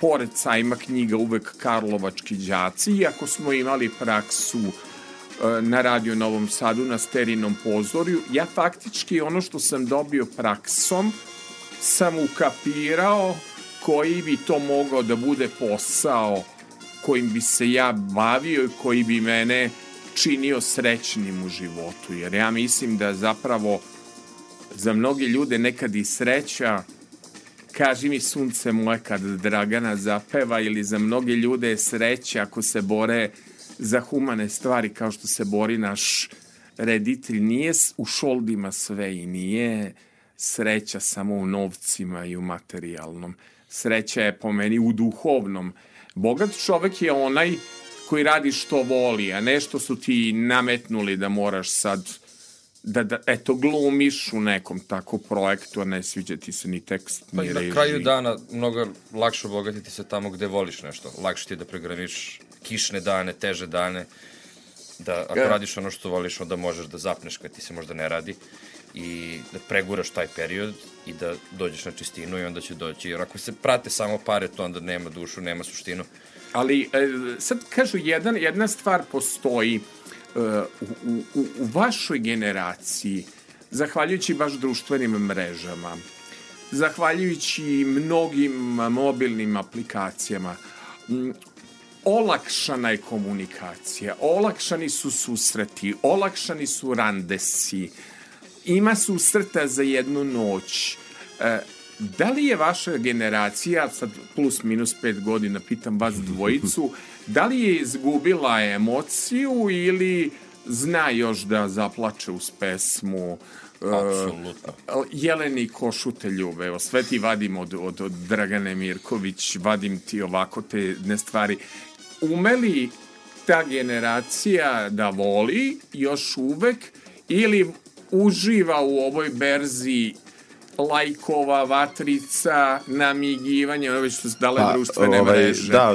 pored sajma knjiga uvek Karlovački đaci, i ako smo imali praksu e, na Radio Novom Sadu na sterinom pozorju, ja faktički ono što sam dobio praksom sam ukapirao koji bi to mogao da bude posao kojim bi se ja bavio i koji bi mene činio srećnim u životu. Jer ja mislim da zapravo za mnoge ljude nekad i sreća kaži mi sunce moje kad Dragana zapeva ili za mnoge ljude je sreća ako se bore za humane stvari kao što se bori naš reditelj. Nije u šoldima sve i nije sreća samo u novcima i u materijalnom. Sreća je po meni u duhovnom. Bogat čovek je onaj koji radi što voli, a ne što su ti nametnuli da moraš sad da, da eto, glumiš u nekom tako projektu, a ne sviđa ti se ni tekst, Pa ni i na kraju dana mnogo lakše obogatiti se tamo gde voliš nešto. Lakše ti je da pregraniš kišne dane, teže dane, da ako Ja. radiš ono što voliš, onda možeš da zapneš kad ti se možda ne radi i da preguraš taj period i da dođeš na čistinu i onda će doći. Jer ako se prate samo pare, to onda nema dušu, nema suštinu. Ali e, sad kažu, jedan, jedna stvar postoji u, u, u- vašoj generaciji, zahvaljujući baš društvenim mrežama, zahvaljujući mnogim mobilnim aplikacijama, olakšana je komunikacija, olakšani su susreti, olakšani su randesi, ima susreta za jednu noć. E, da li je vaša generacija, sad plus minus pet godina, pitam vas dvojicu, da li je izgubila emociju ili zna još da zaplače uz pesmu? e, Apsolutno. Jeleni košute ljube, evo sve ti vadim od, od, od Dragane Mirković, vadim ti ovako te ne stvari. Umeli ta generacija da voli još uvek ili uživa u ovoj berzi lajkova, vatrica, namigivanje, ono već što su dale društvene mreže. Da,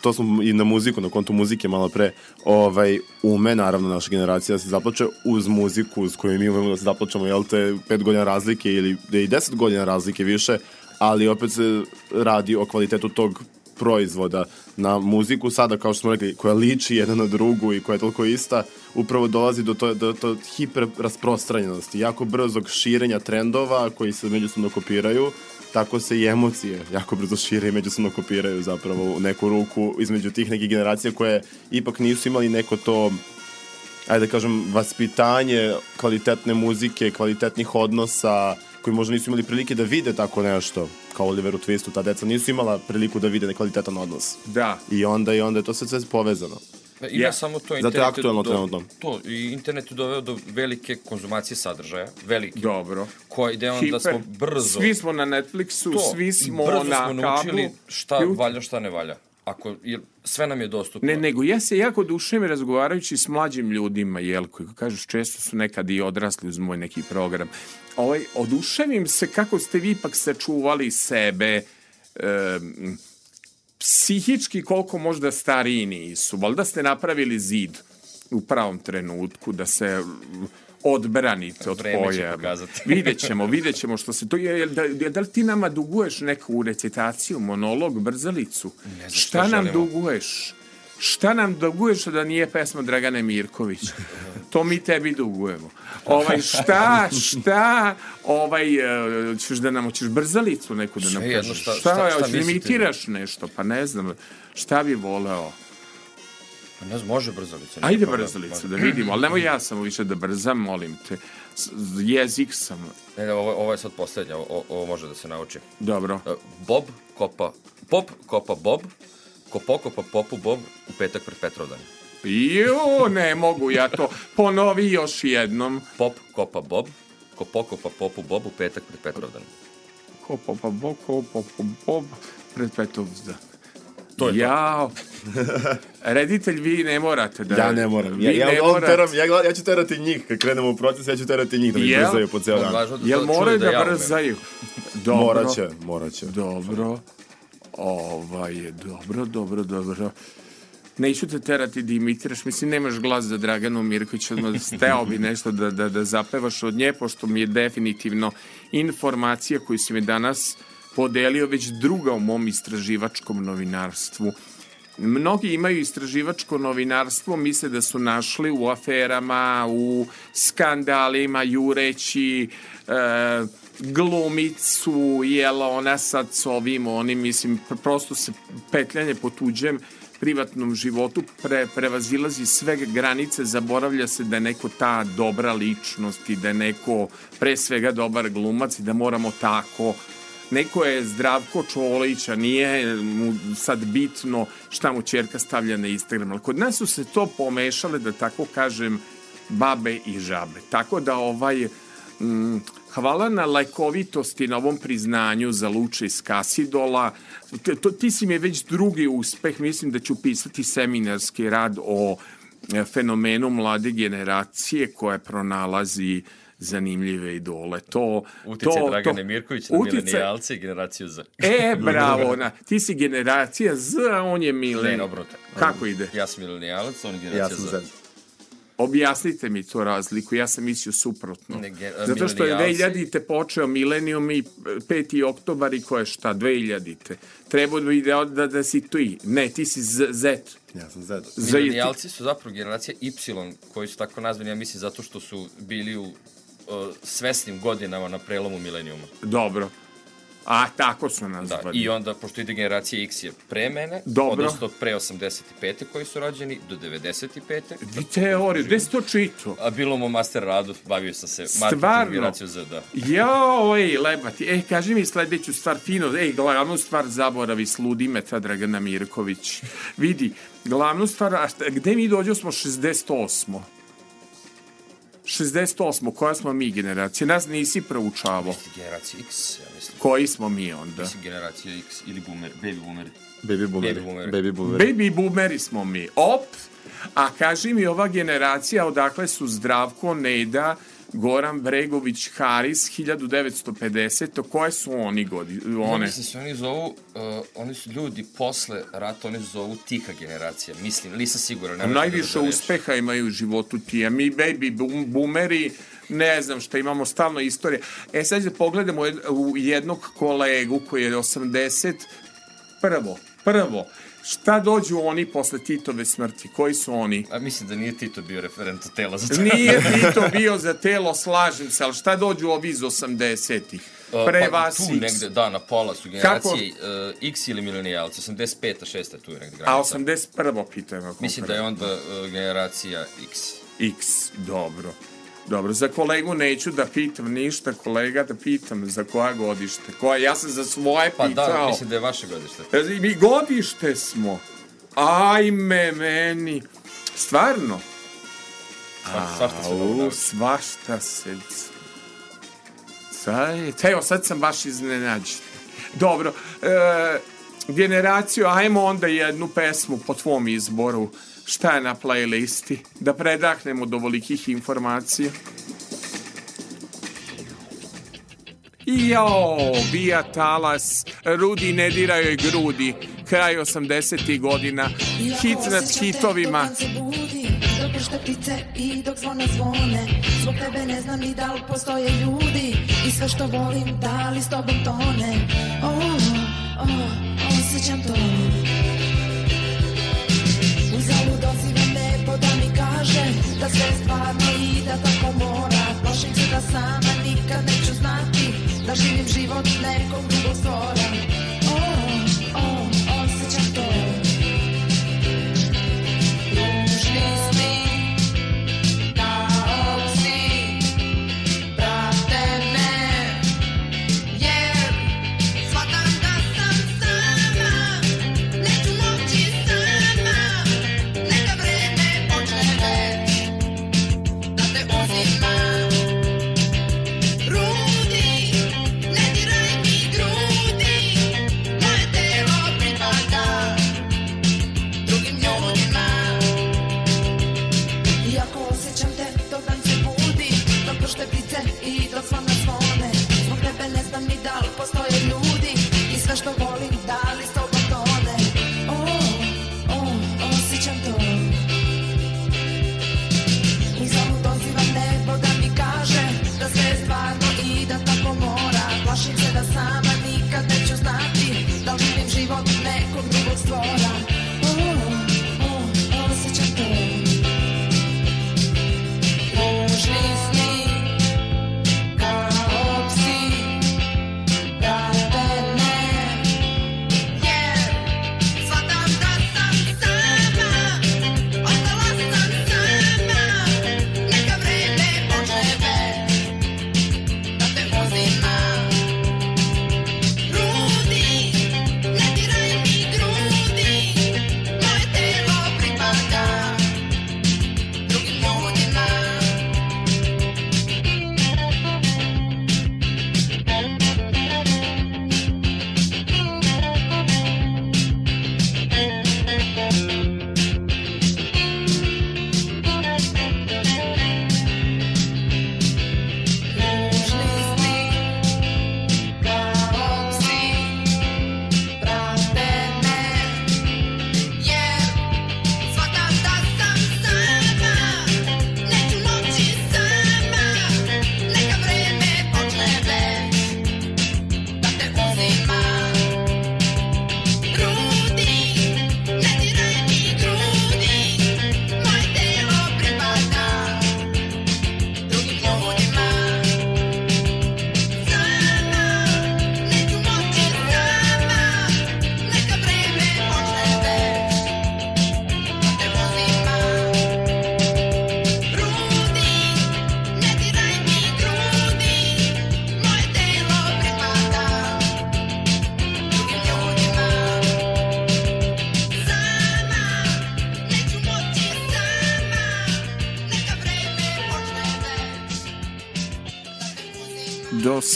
to smo i na muziku, na kontu muzike malo pre, ovaj, ume naravno naša generacija da se zaplače uz muziku uz koju mi umemo da se zaplačamo, jel te, pet godina razlike ili da i deset godina razlike više, ali opet se radi o kvalitetu tog proizvoda na muziku sada, kao što smo rekli, koja liči jedna na drugu i koja je toliko ista, upravo dolazi do to, do to hiper rasprostranjenosti, jako brzog širenja trendova koji se međusobno kopiraju, tako se i emocije jako brzo šire i međusobno kopiraju zapravo u neku ruku između tih nekih generacija koje ipak nisu imali neko to ajde da kažem, vaspitanje kvalitetne muzike, kvalitetnih odnosa, koji možda nisu imali prilike da vide tako nešto, kao Oliver u Twistu, ta deca nisu imala priliku da vide nekvalitetan odnos. Da. I onda, i onda je to sve, sve povezano. I ne Ja. samo to, Zato je internet aktuelno do- trenutno. To, i internet je doveo do velike konzumacije sadržaja, velike. Dobro. Koja ide on da smo brzo... Svi smo na Netflixu, to, svi i smo brzo na smo naučili kablu. šta valja, šta ne valja. Ako, jer sve nam je dostupno. Ne, nego ja se jako dušem razgovarajući s mlađim ljudima, jel, koji kažeš često su nekad i odrasli uz moj neki program. Ovaj, oduševim se kako ste vi ipak sačuvali sebe, em, psihički koliko možda stariji nisu. Valjda ste napravili zid u pravom trenutku da se odbranite od pojava. vidjet ćemo, vidjet ćemo što se to... Je, da, da li ti nama duguješ neku recitaciju, monolog, brzalicu? znam šta, šta nam duguješ? Šta nam duguješ da nije pesma Dragane Mirković? To mi tebi dugujemo. Ovaj, šta, šta, ovaj, e, ćeš da nam, hoćeš brzalicu neku da nam Sve jedno, kažeš? šta- šta, šta- šta da mislite? imitiraš nešto? Pa ne znam, šta bi voleo? Pa Ne znam, može brzalica. Ajde problem. brzalicu da vidimo, ali nemoj ja samo više da brzam, molim te. Jezik sam. Ne, ne, ovo, ovo je sad poslednje, ovo, ovo može da se nauči. Dobro. E, Bob kopa, Pop kopa Bob, ko pokopa popu Bob u petak pred Petrovdan. Jo, ne mogu ja to. Ponovi još jednom. Pop kopa Bob, ko pokopa popu Bob u petak pred Petrovdan. Ko popa bo, ko popa bob, pred Petovzdan. To je to. Jao. Reditelj, vi ne morate da... Ja ne moram. Ja, ja, morate. teram, ja, ja ću terati njih. Kad krenemo u proces, ja ću terati njih da mi Jel? brzaju po ceo dan. Da Jel moraju da, ja umem. brzaju? Dobro. Morat će, morat će. Dobro. Ovaj, dobro, dobro, dobro. Neću te terati da imitiraš, mislim, nemaš glas za Draganu Mirković, odmah steo bi nešto da, da, da zapevaš od nje, pošto mi je definitivno informacija koju si mi danas podelio već druga u mom istraživačkom novinarstvu. Mnogi imaju istraživačko novinarstvo, misle da su našli u aferama, u skandalima, jureći, e, glumicu, jela ona sad s ovim, onim, mislim, pr- prosto se petljanje po tuđem privatnom životu pre, prevazilazi sve granice, zaboravlja se da je neko ta dobra ličnost i da je neko pre svega dobar glumac i da moramo tako Neko je Zdravko Čolić, a nije mu sad bitno šta mu čerka stavlja na Instagram. Ali kod nas su se to pomešale, da tako kažem, babe i žabe. Tako da ovaj... Mm, hvala na lajkovitosti, na ovom priznanju za Luče iz Kasidola. T- To, ti si mi već drugi uspeh. Mislim da ću pisati seminarski rad o e, fenomenu mlade generacije koja pronalazi zanimljive idole. To, Uticaj to, Dragane to- Mirković na uticaj- milenijalce i generaciju Z. E, bravo, na, ti si generacija Z, a on je milen. Ne. Kako ide? Ja sam milenijalac, on je Ja generacija sam Z. Z. Objasnite mi to razliku, ja sam mislio suprotno. Ne, ge- Zato što je milenijalci- 2000-te počeo milenijum i 5. oktobar i ko je šta, 2000-te. Treba bi da, da, da si ti. Ne, ti si Z. Z. Ja sam Z. Milenijalci su zapravo generacija Y, koji su tako nazvani, ja mislim, zato što su bili u svesnim godinama na prelomu milenijuma. Dobro. A, tako su Da, nazvani. i onda, pošto ide generacija X je pre mene, Dobro. odnosno pre 85. koji su rođeni, do 95. Vi teoriju, gde si to čitao? A bilo mu master radu, bavio sam se marketing Stvarno? generaciju Z, da. Jo, ej, lebati. Ej, kaži mi sledeću stvar, fino, ej, glavnu stvar zaboravi, sludi me ta Dragana Mirković. Vidi, glavnu stvar, a šta, gde mi dođo smo 68. 68. Koja smo mi generacija? Nas nisi proučavao. Generacija X, ja mislim. Koji smo mi onda? Mislim generacija X ili boomer, baby boomeri. Baby boomeri. Baby boomeri. Baby boomeri. Baby boomeri smo mi. Op! A kaži mi ova generacija odakle su Zdravko, Neda, Goran Bregović, Haris, 1950. Koje su oni godi? One. One? Mislim se oni zovu, uh, oni su ljudi posle rata, oni zovu tiha generacija. Mislim, nisam siguran. da Najviše reč. uspeha imaju u životu ti, a mi baby boom, boomeri, ne znam šta, imamo stalno istorije. E sad da pogledamo u jednog kolegu koji je 80, prvo, prvo, šta dođu oni posle Titove smrti? Koji su oni? A mislim da nije Tito bio referent tela za to. Nije Tito bio za telo, slažem se, ali šta dođu ovi iz 80-ih? Pre pa, vas tu X. negde, da, na pola su generacije uh, X ili milenijalci, 85. 6. tu je negde granica. A 81. pitajmo. Mislim da je onda uh, generacija X. X, dobro. Dobro, za kolegu neću da pitam ništa, kolega da pitam za koja godište. Koja, ja sam za svoje Pa pitao. da, mislim da je vaše godište. E, Mi godište smo. Ajme meni. Stvarno? Sva- svašta se naučiti. svašta se... Sad, evo, sad sam baš iznenađen. Dobro, e, generaciju, ajmo onda jednu pesmu po tvom izboru. Šta je na playlisti? Da predahnemo do volikih informacija. Jo, bija talas, Rudi ne diraju grudi, kraj 80. godina, hit nad hitovima. Ptice i dok zvona zvone Zbog tebe ne znam ni da li postoje ljudi I sve što volim, da li s tobom tone Oh, oh, osjećam to Da sve stvarno i da tako mora. Plašim se da sama nikad neću znati Da živim život nekog drugog stvora Oh, oh, osjećam to. Ružni sni, dok zvona zvone. Zbog tebe ne znam ni da li postoje ljudi I sve što volim, da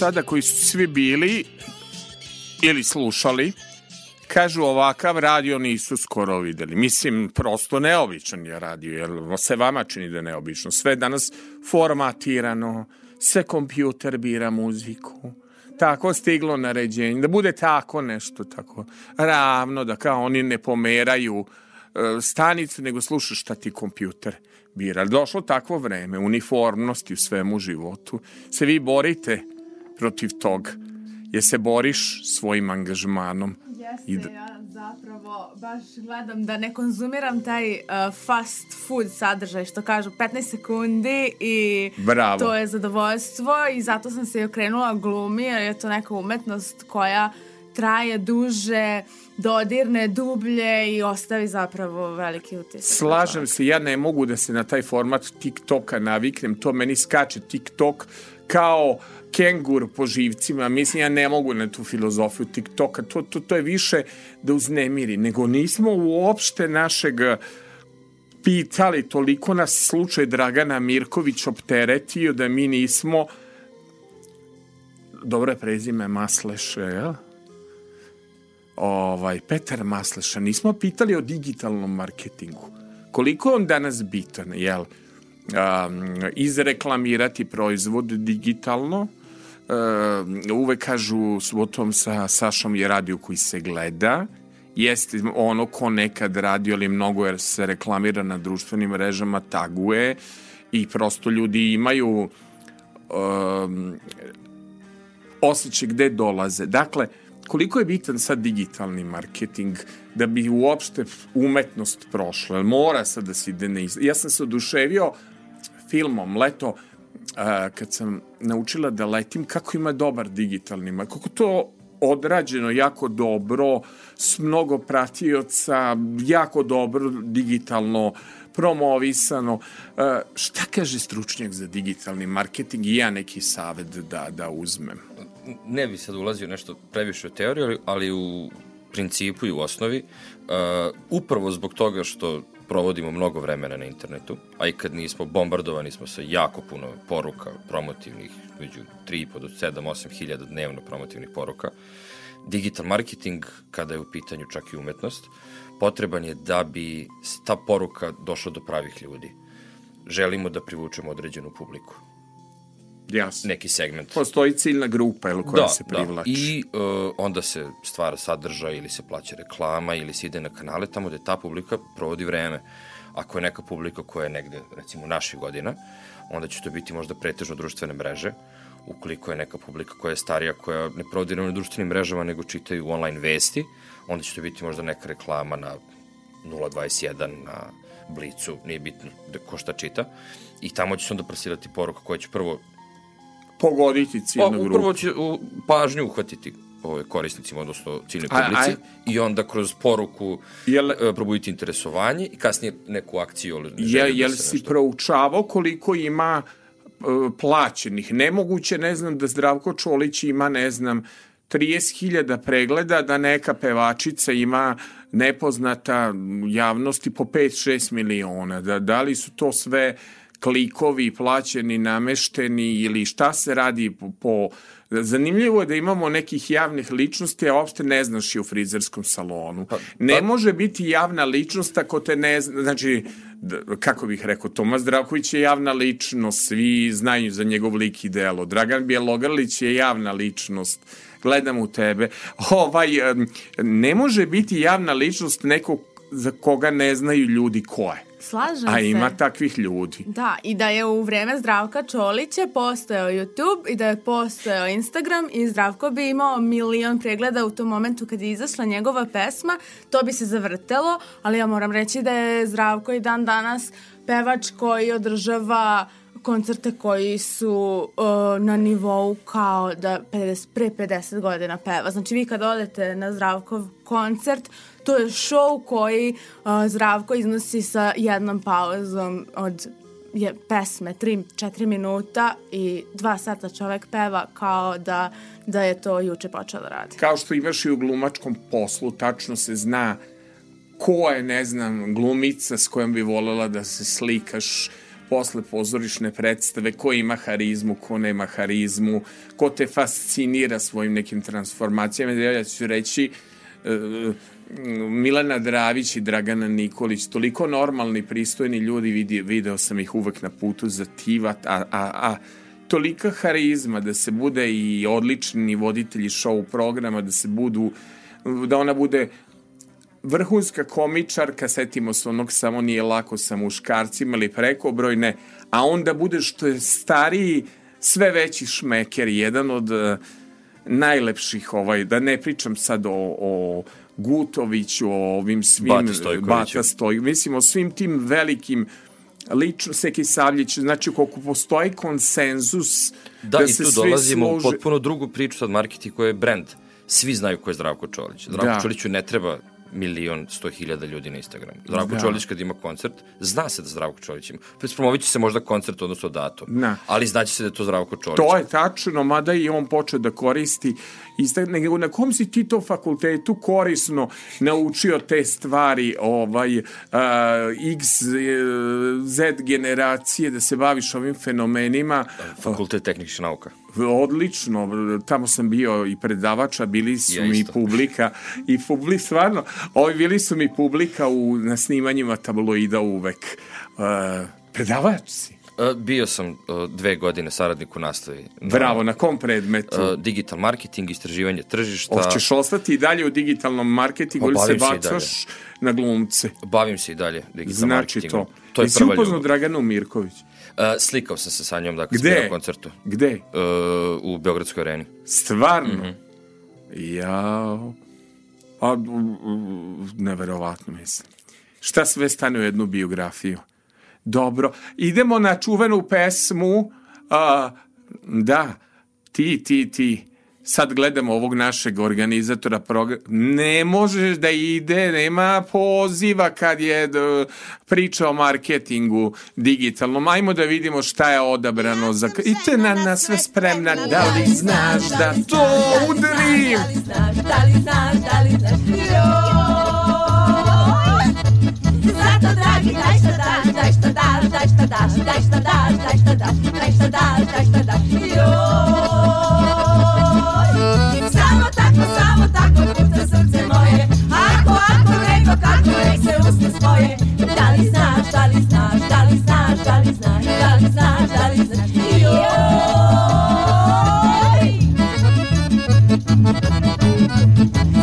sada koji su svi bili ili slušali, kažu ovakav radio nisu skoro videli. Mislim, prosto neobičan je radio, jer se vama čini da je neobično. Sve danas formatirano, sve kompjuter bira muziku, tako stiglo naređenje, da bude tako nešto, tako ravno, da kao oni ne pomeraju e, stanicu, nego slušaš šta ti kompjuter bira. Došlo takvo vreme, uniformnosti u svemu životu. Se vi borite protiv tog, jer se boriš svojim angažmanom. I Jeste, da- ja zapravo baš gledam da ne konzumiram taj uh, fast food sadržaj, što kažu 15 sekundi i Bravo. to je zadovoljstvo i zato sam se i okrenula glumi, jer je to neka umetnost koja traje duže, dodirne dublje i ostavi zapravo veliki utisak. Slažem se, ja ne mogu da se na taj format TikToka naviknem, to meni skače TikTok kao kengur po živcima, mislim ja ne mogu na tu filozofiju TikToka, to, to, to je više da uznemiri, nego nismo uopšte našeg pitali, toliko nas slučaj Dragana Mirković opteretio da mi nismo dobro je prezime Masleš, jel? ovaj, Petar Masleša, nismo pitali o digitalnom marketingu. Koliko je on danas bitan, jel? Um, izreklamirati proizvod digitalno, uvek kažu s tom sa Sašom je radio koji se gleda, jeste ono ko nekad radio, ali mnogo jer se reklamira na društvenim mrežama, taguje i prosto ljudi imaju um, osjećaj gde dolaze. Dakle, koliko je bitan sad digitalni marketing da bi uopšte umetnost prošla? Mora sad da se ide na iz... Ja sam se oduševio filmom Leto a, kad sam naučila da letim kako ima dobar digitalni. Kako to odrađeno jako dobro, s mnogo pratioca, jako dobro digitalno promovisano. E, šta kaže stručnjak za digitalni marketing i ja neki savet da, da uzmem? ne bi sad ulazio nešto previše u teoriju, ali u principu i u osnovi, uh, upravo zbog toga što provodimo mnogo vremena na internetu, a i kad nismo, bombardovani smo sa jako puno poruka promotivnih, među 3,5 do 7, 8 hiljada dnevno promotivnih poruka. Digital marketing, kada je u pitanju čak i umetnost, potreban je da bi ta poruka došla do pravih ljudi. Želimo da privučemo određenu publiku. Jasno. Neki segment. Postoji ciljna grupa ili koja da, se privlači. Da. I uh, onda se stvara sadržaj ili se plaća reklama ili se ide na kanale tamo gde ta publika provodi vreme. Ako je neka publika koja je negde, recimo, naših godina, onda će to biti možda pretežno društvene mreže. Ukoliko je neka publika koja je starija, koja ne provodi na društvenim mrežama, nego čitaju online vesti, onda će to biti možda neka reklama na 021, na Blicu, nije bitno da ko šta čita. I tamo će se onda plasirati poruka koja će prvo Pogoditi ciljnu grupu. upravo će u, pažnju uhvatiti ove korisnicima, odnosno ciljnoj A- publici aj- i onda kroz poruku Jel, e, probuditi interesovanje i kasnije neku akciju. želju da jel se si nešto- proučavao koliko ima e, plaćenih? Nemoguće, ne znam, da Zdravko Čolić ima, ne znam, 30.000 pregleda, da neka pevačica ima nepoznata javnosti po 5-6 miliona. Da, da li su to sve klikovi plaćeni, namešteni ili šta se radi po, po Zanimljivo je da imamo nekih javnih ličnosti, a uopšte ne znaš i u frizerskom salonu. ne može biti javna ličnost ako te ne zna, znači, kako bih rekao, Tomas Zdravković je javna ličnost, svi znaju za njegov lik i delo. Dragan Bjelogrlić je javna ličnost, gledam u tebe. Ovaj, ne može biti javna ličnost nekog za koga ne znaju ljudi ko je. Slažem A se. ima takvih ljudi. Da, i da je u vreme Zdravka Čolića postojao YouTube i da je postojao Instagram i Zdravko bi imao milion pregleda u tom momentu kad je izašla njegova pesma, to bi se zavrtelo, ali ja moram reći da je Zdravko i dan danas pevač koji održava koncerte koji su uh, na nivou kao da 50, pre 50 godina peva. Znači vi kad odete na Zdravkov koncert, to je show koji uh, Zdravko iznosi sa jednom pauzom od je pesme 3-4 minuta i dva sata čovek peva kao da, da je to juče počeo da radi. kao što imaš i u glumačkom poslu, tačno se zna ko je, ne znam, glumica s kojom bi volela da se slikaš posle pozorišne predstave, ko ima harizmu, ko nema harizmu, ko te fascinira svojim nekim transformacijama. Ja ću reći, e, Milana Dravić i Dragana Nikolić, toliko normalni, pristojni ljudi, vidi, video sam ih uvek na putu za tivat, a, a, a tolika harizma da se bude i odlični voditelji show programa, da se budu, da ona bude vrhunska komičarka, setimo se onog samo nije lako sa muškarcima ili prekobrojne, a onda bude što je stariji sve veći šmeker, jedan od uh, najlepših, ovaj, da ne pričam sad o, o Gutoviću, o ovim svim... Bati Stojkoviću. Bata Stoj, mislim o svim tim velikim lično Seki Savljić, znači koliko postoji konsenzus Da, da, i se tu svi dolazimo u potpuno drugu priču sad marketing koji je brand. Svi znaju ko je Zdravko Čolić. Zdravko Da. Čoliću ne treba milion, sto hiljada ljudi na Instagramu. Zdravko Da. Čolić kad ima koncert, zna se da Zdravko Čolić ima. Promovit će se možda koncert, odnosno datum. Da. Ali znaće se da je to Zdravko Čolić. To je tačno, mada i on počeo da koristi. Nego na kom si ti to fakultetu korisno naučio te stvari, ovaj, uh, X, eh, Z generacije, da se baviš ovim fenomenima? Fakultet tehničkih nauka. Odlično, tamo sam bio i predavača, bili su Ja mi isto. publika i publik, stvarno, ovi bili su mi publika u, na snimanjima tabloida uvek. Uh, predavač si? E, Bio sam e, dve godine saradnik u nastavi. na- Bravo, na kom predmetu? e, digital marketing, istraživanje tržišta. Hoćeš ostati i dalje u digitalnom marketingu ili se bacaš na glumce? Bavim se i dalje digital Znači marketingom. to. To je Jesi upoznao. Draganu Mirković? E, slikao sam se sa njom, dakle, Gde? Na koncertu. Gde? E, u Beogradskoj areni. Stvarno? Mhm. Jao. A, u- neverovatno mislim. Šta sve stane u jednu biografiju? Dobro. Idemo na čuvenu pesmu. A, da, ti, ti, ti. Sad gledamo ovog našeg organizatora programa. Ne možeš da ide, nema poziva kad je priča o marketingu digitalnom. Ajmo da vidimo šta je odabrano za... I te na, na sve spremna. Da li znaš da to udrim? Da li znaš, da li znaš, Zato dragi, daj šta daš, daj šta daš, daj šta daš, daj šta daš, daj šta daš, daj šta daš, daj šta daš, joj usne svoje Da li znaš, da li znaš, da li znaš, da li znaš, da li znaš, da li znaš, joj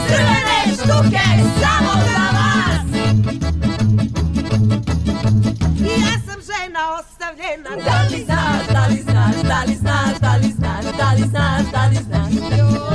Crvene štuke samo za vas Ja sam žena ostavljena Da li znaš, da li znaš, da li znaš, da li znaš, da li znaš, da li znaš Joj,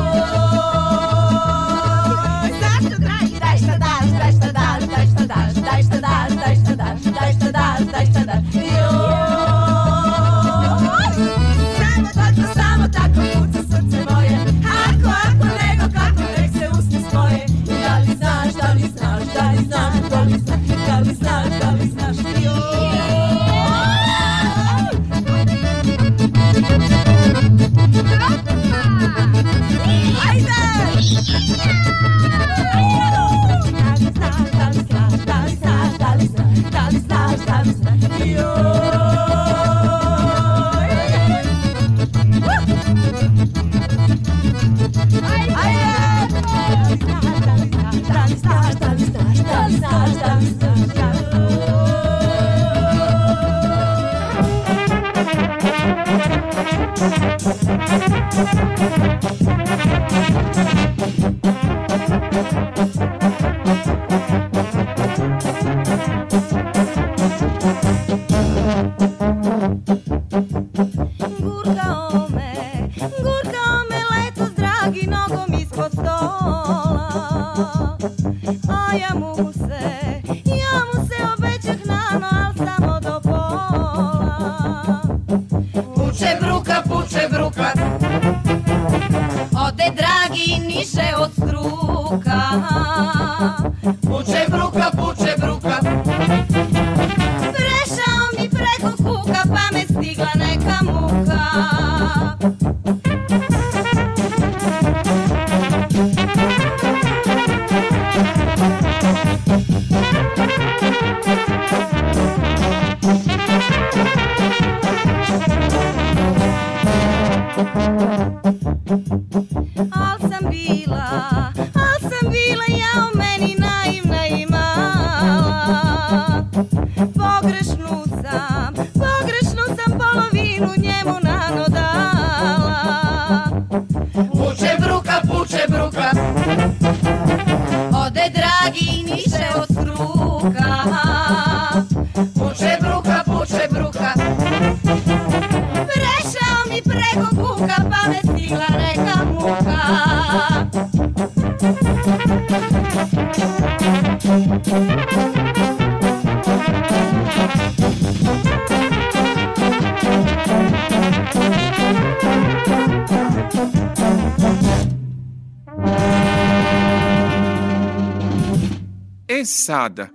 sada,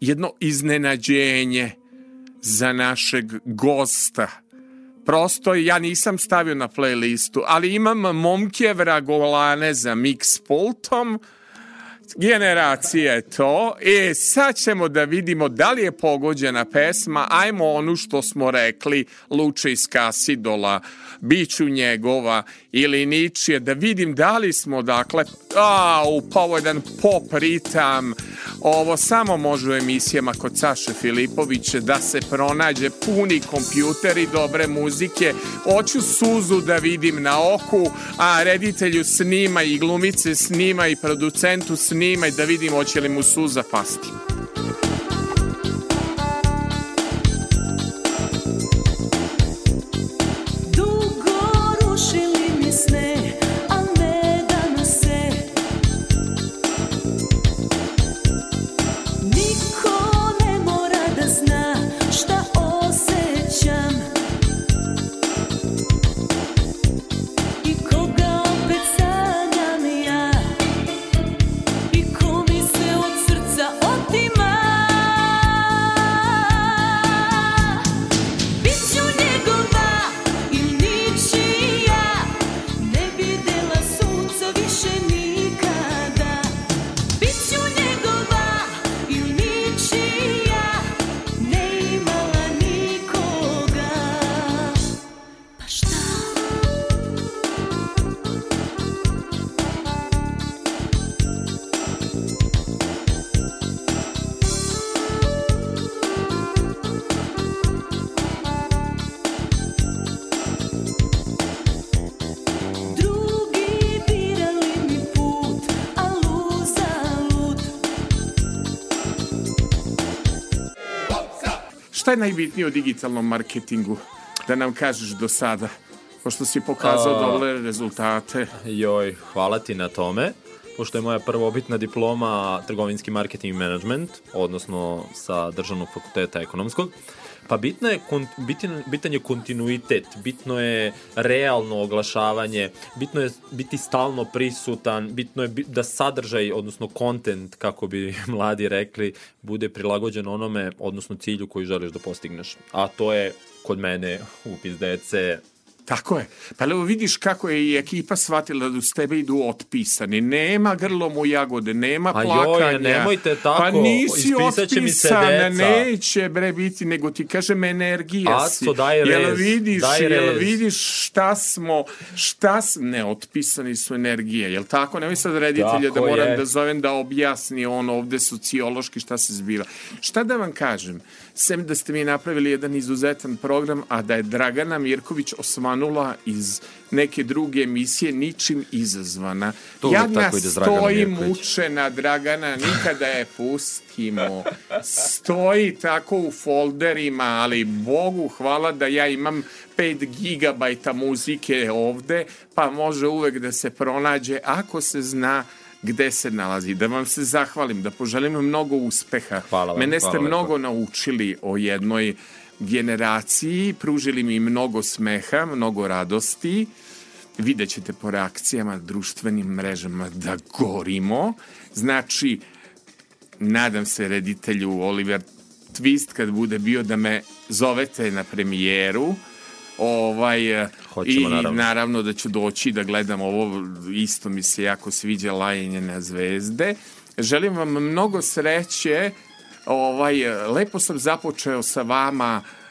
jedno iznenađenje za našeg gosta. Prosto ja nisam stavio na playlistu, ali imam momke vragolane za mix pultom. generacija je to. E, sad ćemo da vidimo da li je pogođena pesma. Ajmo onu što smo rekli, Luče iz Kasidola, Biću njegova ili ničije, da vidim da li smo, dakle, a, u pa ovo je jedan pop ritam, ovo samo može u emisijama kod Saše Filipovića da se pronađe puni kompjuteri dobre muzike, hoću suzu da vidim na oku, a reditelju snima i glumice snima i producentu snima i da vidim hoće li mu suza pasti. Je najbitnije u digitalnom marketingu? Da nam kažeš do sada, pošto si pokazao A- dobre rezultate. Joj, hvala ti na tome. Pošto je moja prvobitna diploma trgovinski marketing i management, odnosno sa državnog fakulteta ekonomskog, pa bitno je, kon- bitan, bitan je kontinuitet, bitno je realno oglašavanje, bitno je biti stalno prisutan, bitno je da sadržaj, odnosno kontent, kako bi mladi rekli, bude prilagođen onome, odnosno cilju koji želiš da postigneš. A to je kod mene upis dece, Tako je. Pa evo vidiš kako je i ekipa shvatila da uz tebe idu otpisani. Nema grlom u jagode, nema A joj, plakanja. nemojte tako, Pa nisi će mi se otpisana, deca. neće bre biti, nego ti kažem energija Aco, si. daj Jel rez, vidiš, daj jel rez. vidiš šta smo, šta s... ne, otpisani su energije. Jel tako? Nemoj sad reditelja da moram je. da zovem da objasni on ovde sociološki šta se zbiva. Šta da vam kažem? Sem da ste mi napravili jedan izuzetan program, a da je Dragana Mirković osvanula iz neke druge emisije ničim izazvana. To Jadna tako ide stoji mučena Dragana, nikada je pustimo. Stoji tako u folderima, ali Bogu hvala da ja imam 5 gigabajta muzike ovde, pa može uvek da se pronađe ako se zna gde se nalazi. Da vam se zahvalim, da poželim mnogo uspeha. Hvala vam, Mene ste hvala lepo. mnogo naučili o jednoj generaciji, pružili mi mnogo smeha, mnogo radosti. Vidjet ćete po reakcijama društvenim mrežama da gorimo. Znači, nadam se reditelju Oliver Twist kad bude bio da me zovete na premijeru. Ovaj, Hoćemo, I naravno. naravno da ću doći da gledam ovo, isto mi se jako sviđa lajenje na zvezde. Želim vam mnogo sreće, ovaj, lepo sam započeo sa vama mm,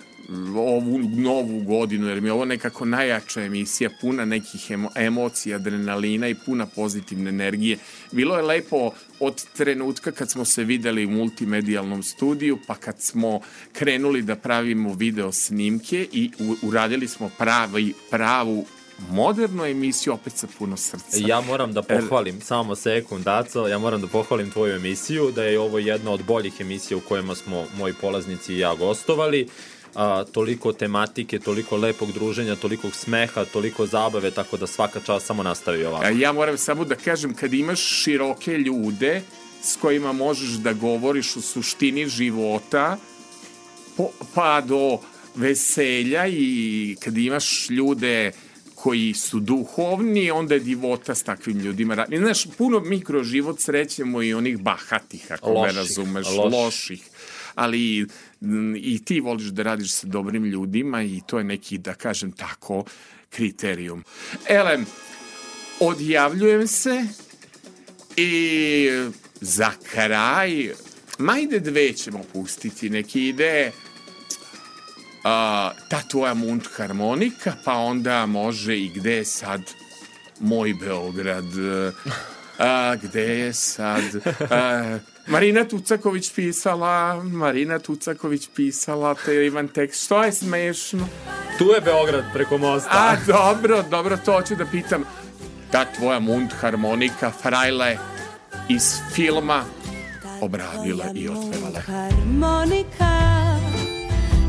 ovu novu godinu, jer mi je ovo nekako najjača emisija, puna nekih emo, emocija, adrenalina i puna pozitivne energije. Bilo je lepo od trenutka kad smo se videli u multimedijalnom studiju, pa kad smo krenuli da pravimo video snimke i u, uradili smo pravi, pravu modernu emisiju opet sa puno srca. Ja moram da pohvalim, samo sekund, Aco, ja moram da pohvalim tvoju emisiju, da je ovo jedna od boljih emisija u kojima smo moji polaznici i ja gostovali. A, toliko tematike, toliko lepog druženja, toliko smeha, toliko zabave, tako da svaka čast samo nastavi ovako. A ja moram samo da kažem, kad imaš široke ljude s kojima možeš da govoriš o suštini života, po, pa do veselja i kad imaš ljude koji su duhovni, onda je divota s takvim ljudima. Znaš, puno mikroživot srećemo i onih bahatih, ako me Loših, razumeš, loših. loših. Ali m, i ti voliš da radiš sa dobrim ljudima i to je neki, da kažem tako, kriterijum. Elem, odjavljujem se i za kraj, majde dve ćemo pustiti, neki ide a, ta tvoja mund harmonika, pa onda može i gde je sad moj Beograd, a, gde je sad... A, Marina Tucaković pisala, Marina Tucaković pisala, te Ivan tekst, što je smešno? Tu je Beograd preko mosta. A, dobro, dobro, to hoću da pitam. Ta tvoja mund harmonika, frajle, iz filma obradila i otpevala. harmonika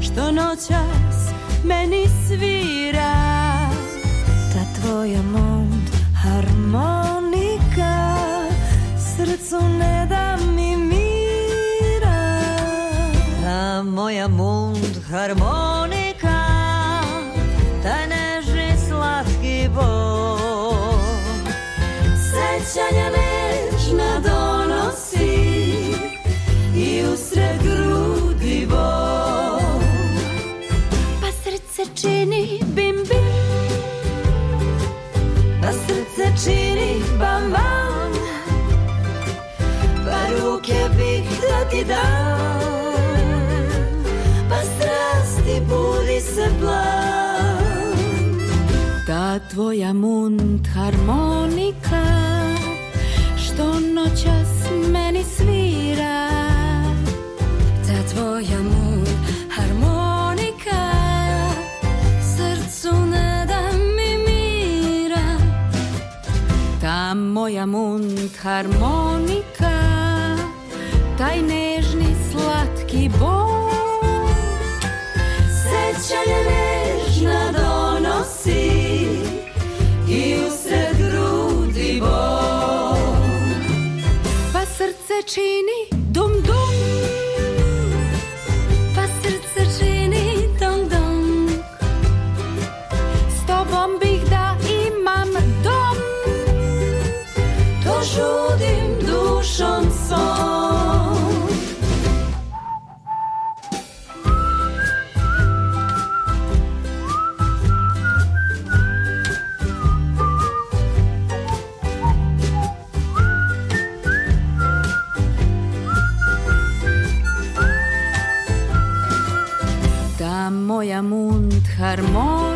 što noćas meni svira ta tvoja mond harmonika srcu ne da mi mira. Ta moja mund harmonika taj nežni slatki bol. Sećanja nežna donosi i usred grudi bol. Pa srce čini bim bim pa srce čini ruke bih da ti dam pa strasti budi se plan. Ta tvoja mund harmonika što noćas meni svira. Ta tvoja mund harmonika srcu ne da mi mira. Ta moja mund harmonika taj nežni slatki bol. Sećanja nežna donosi i usred grudi bol. Pa srce čini moja mund harmonika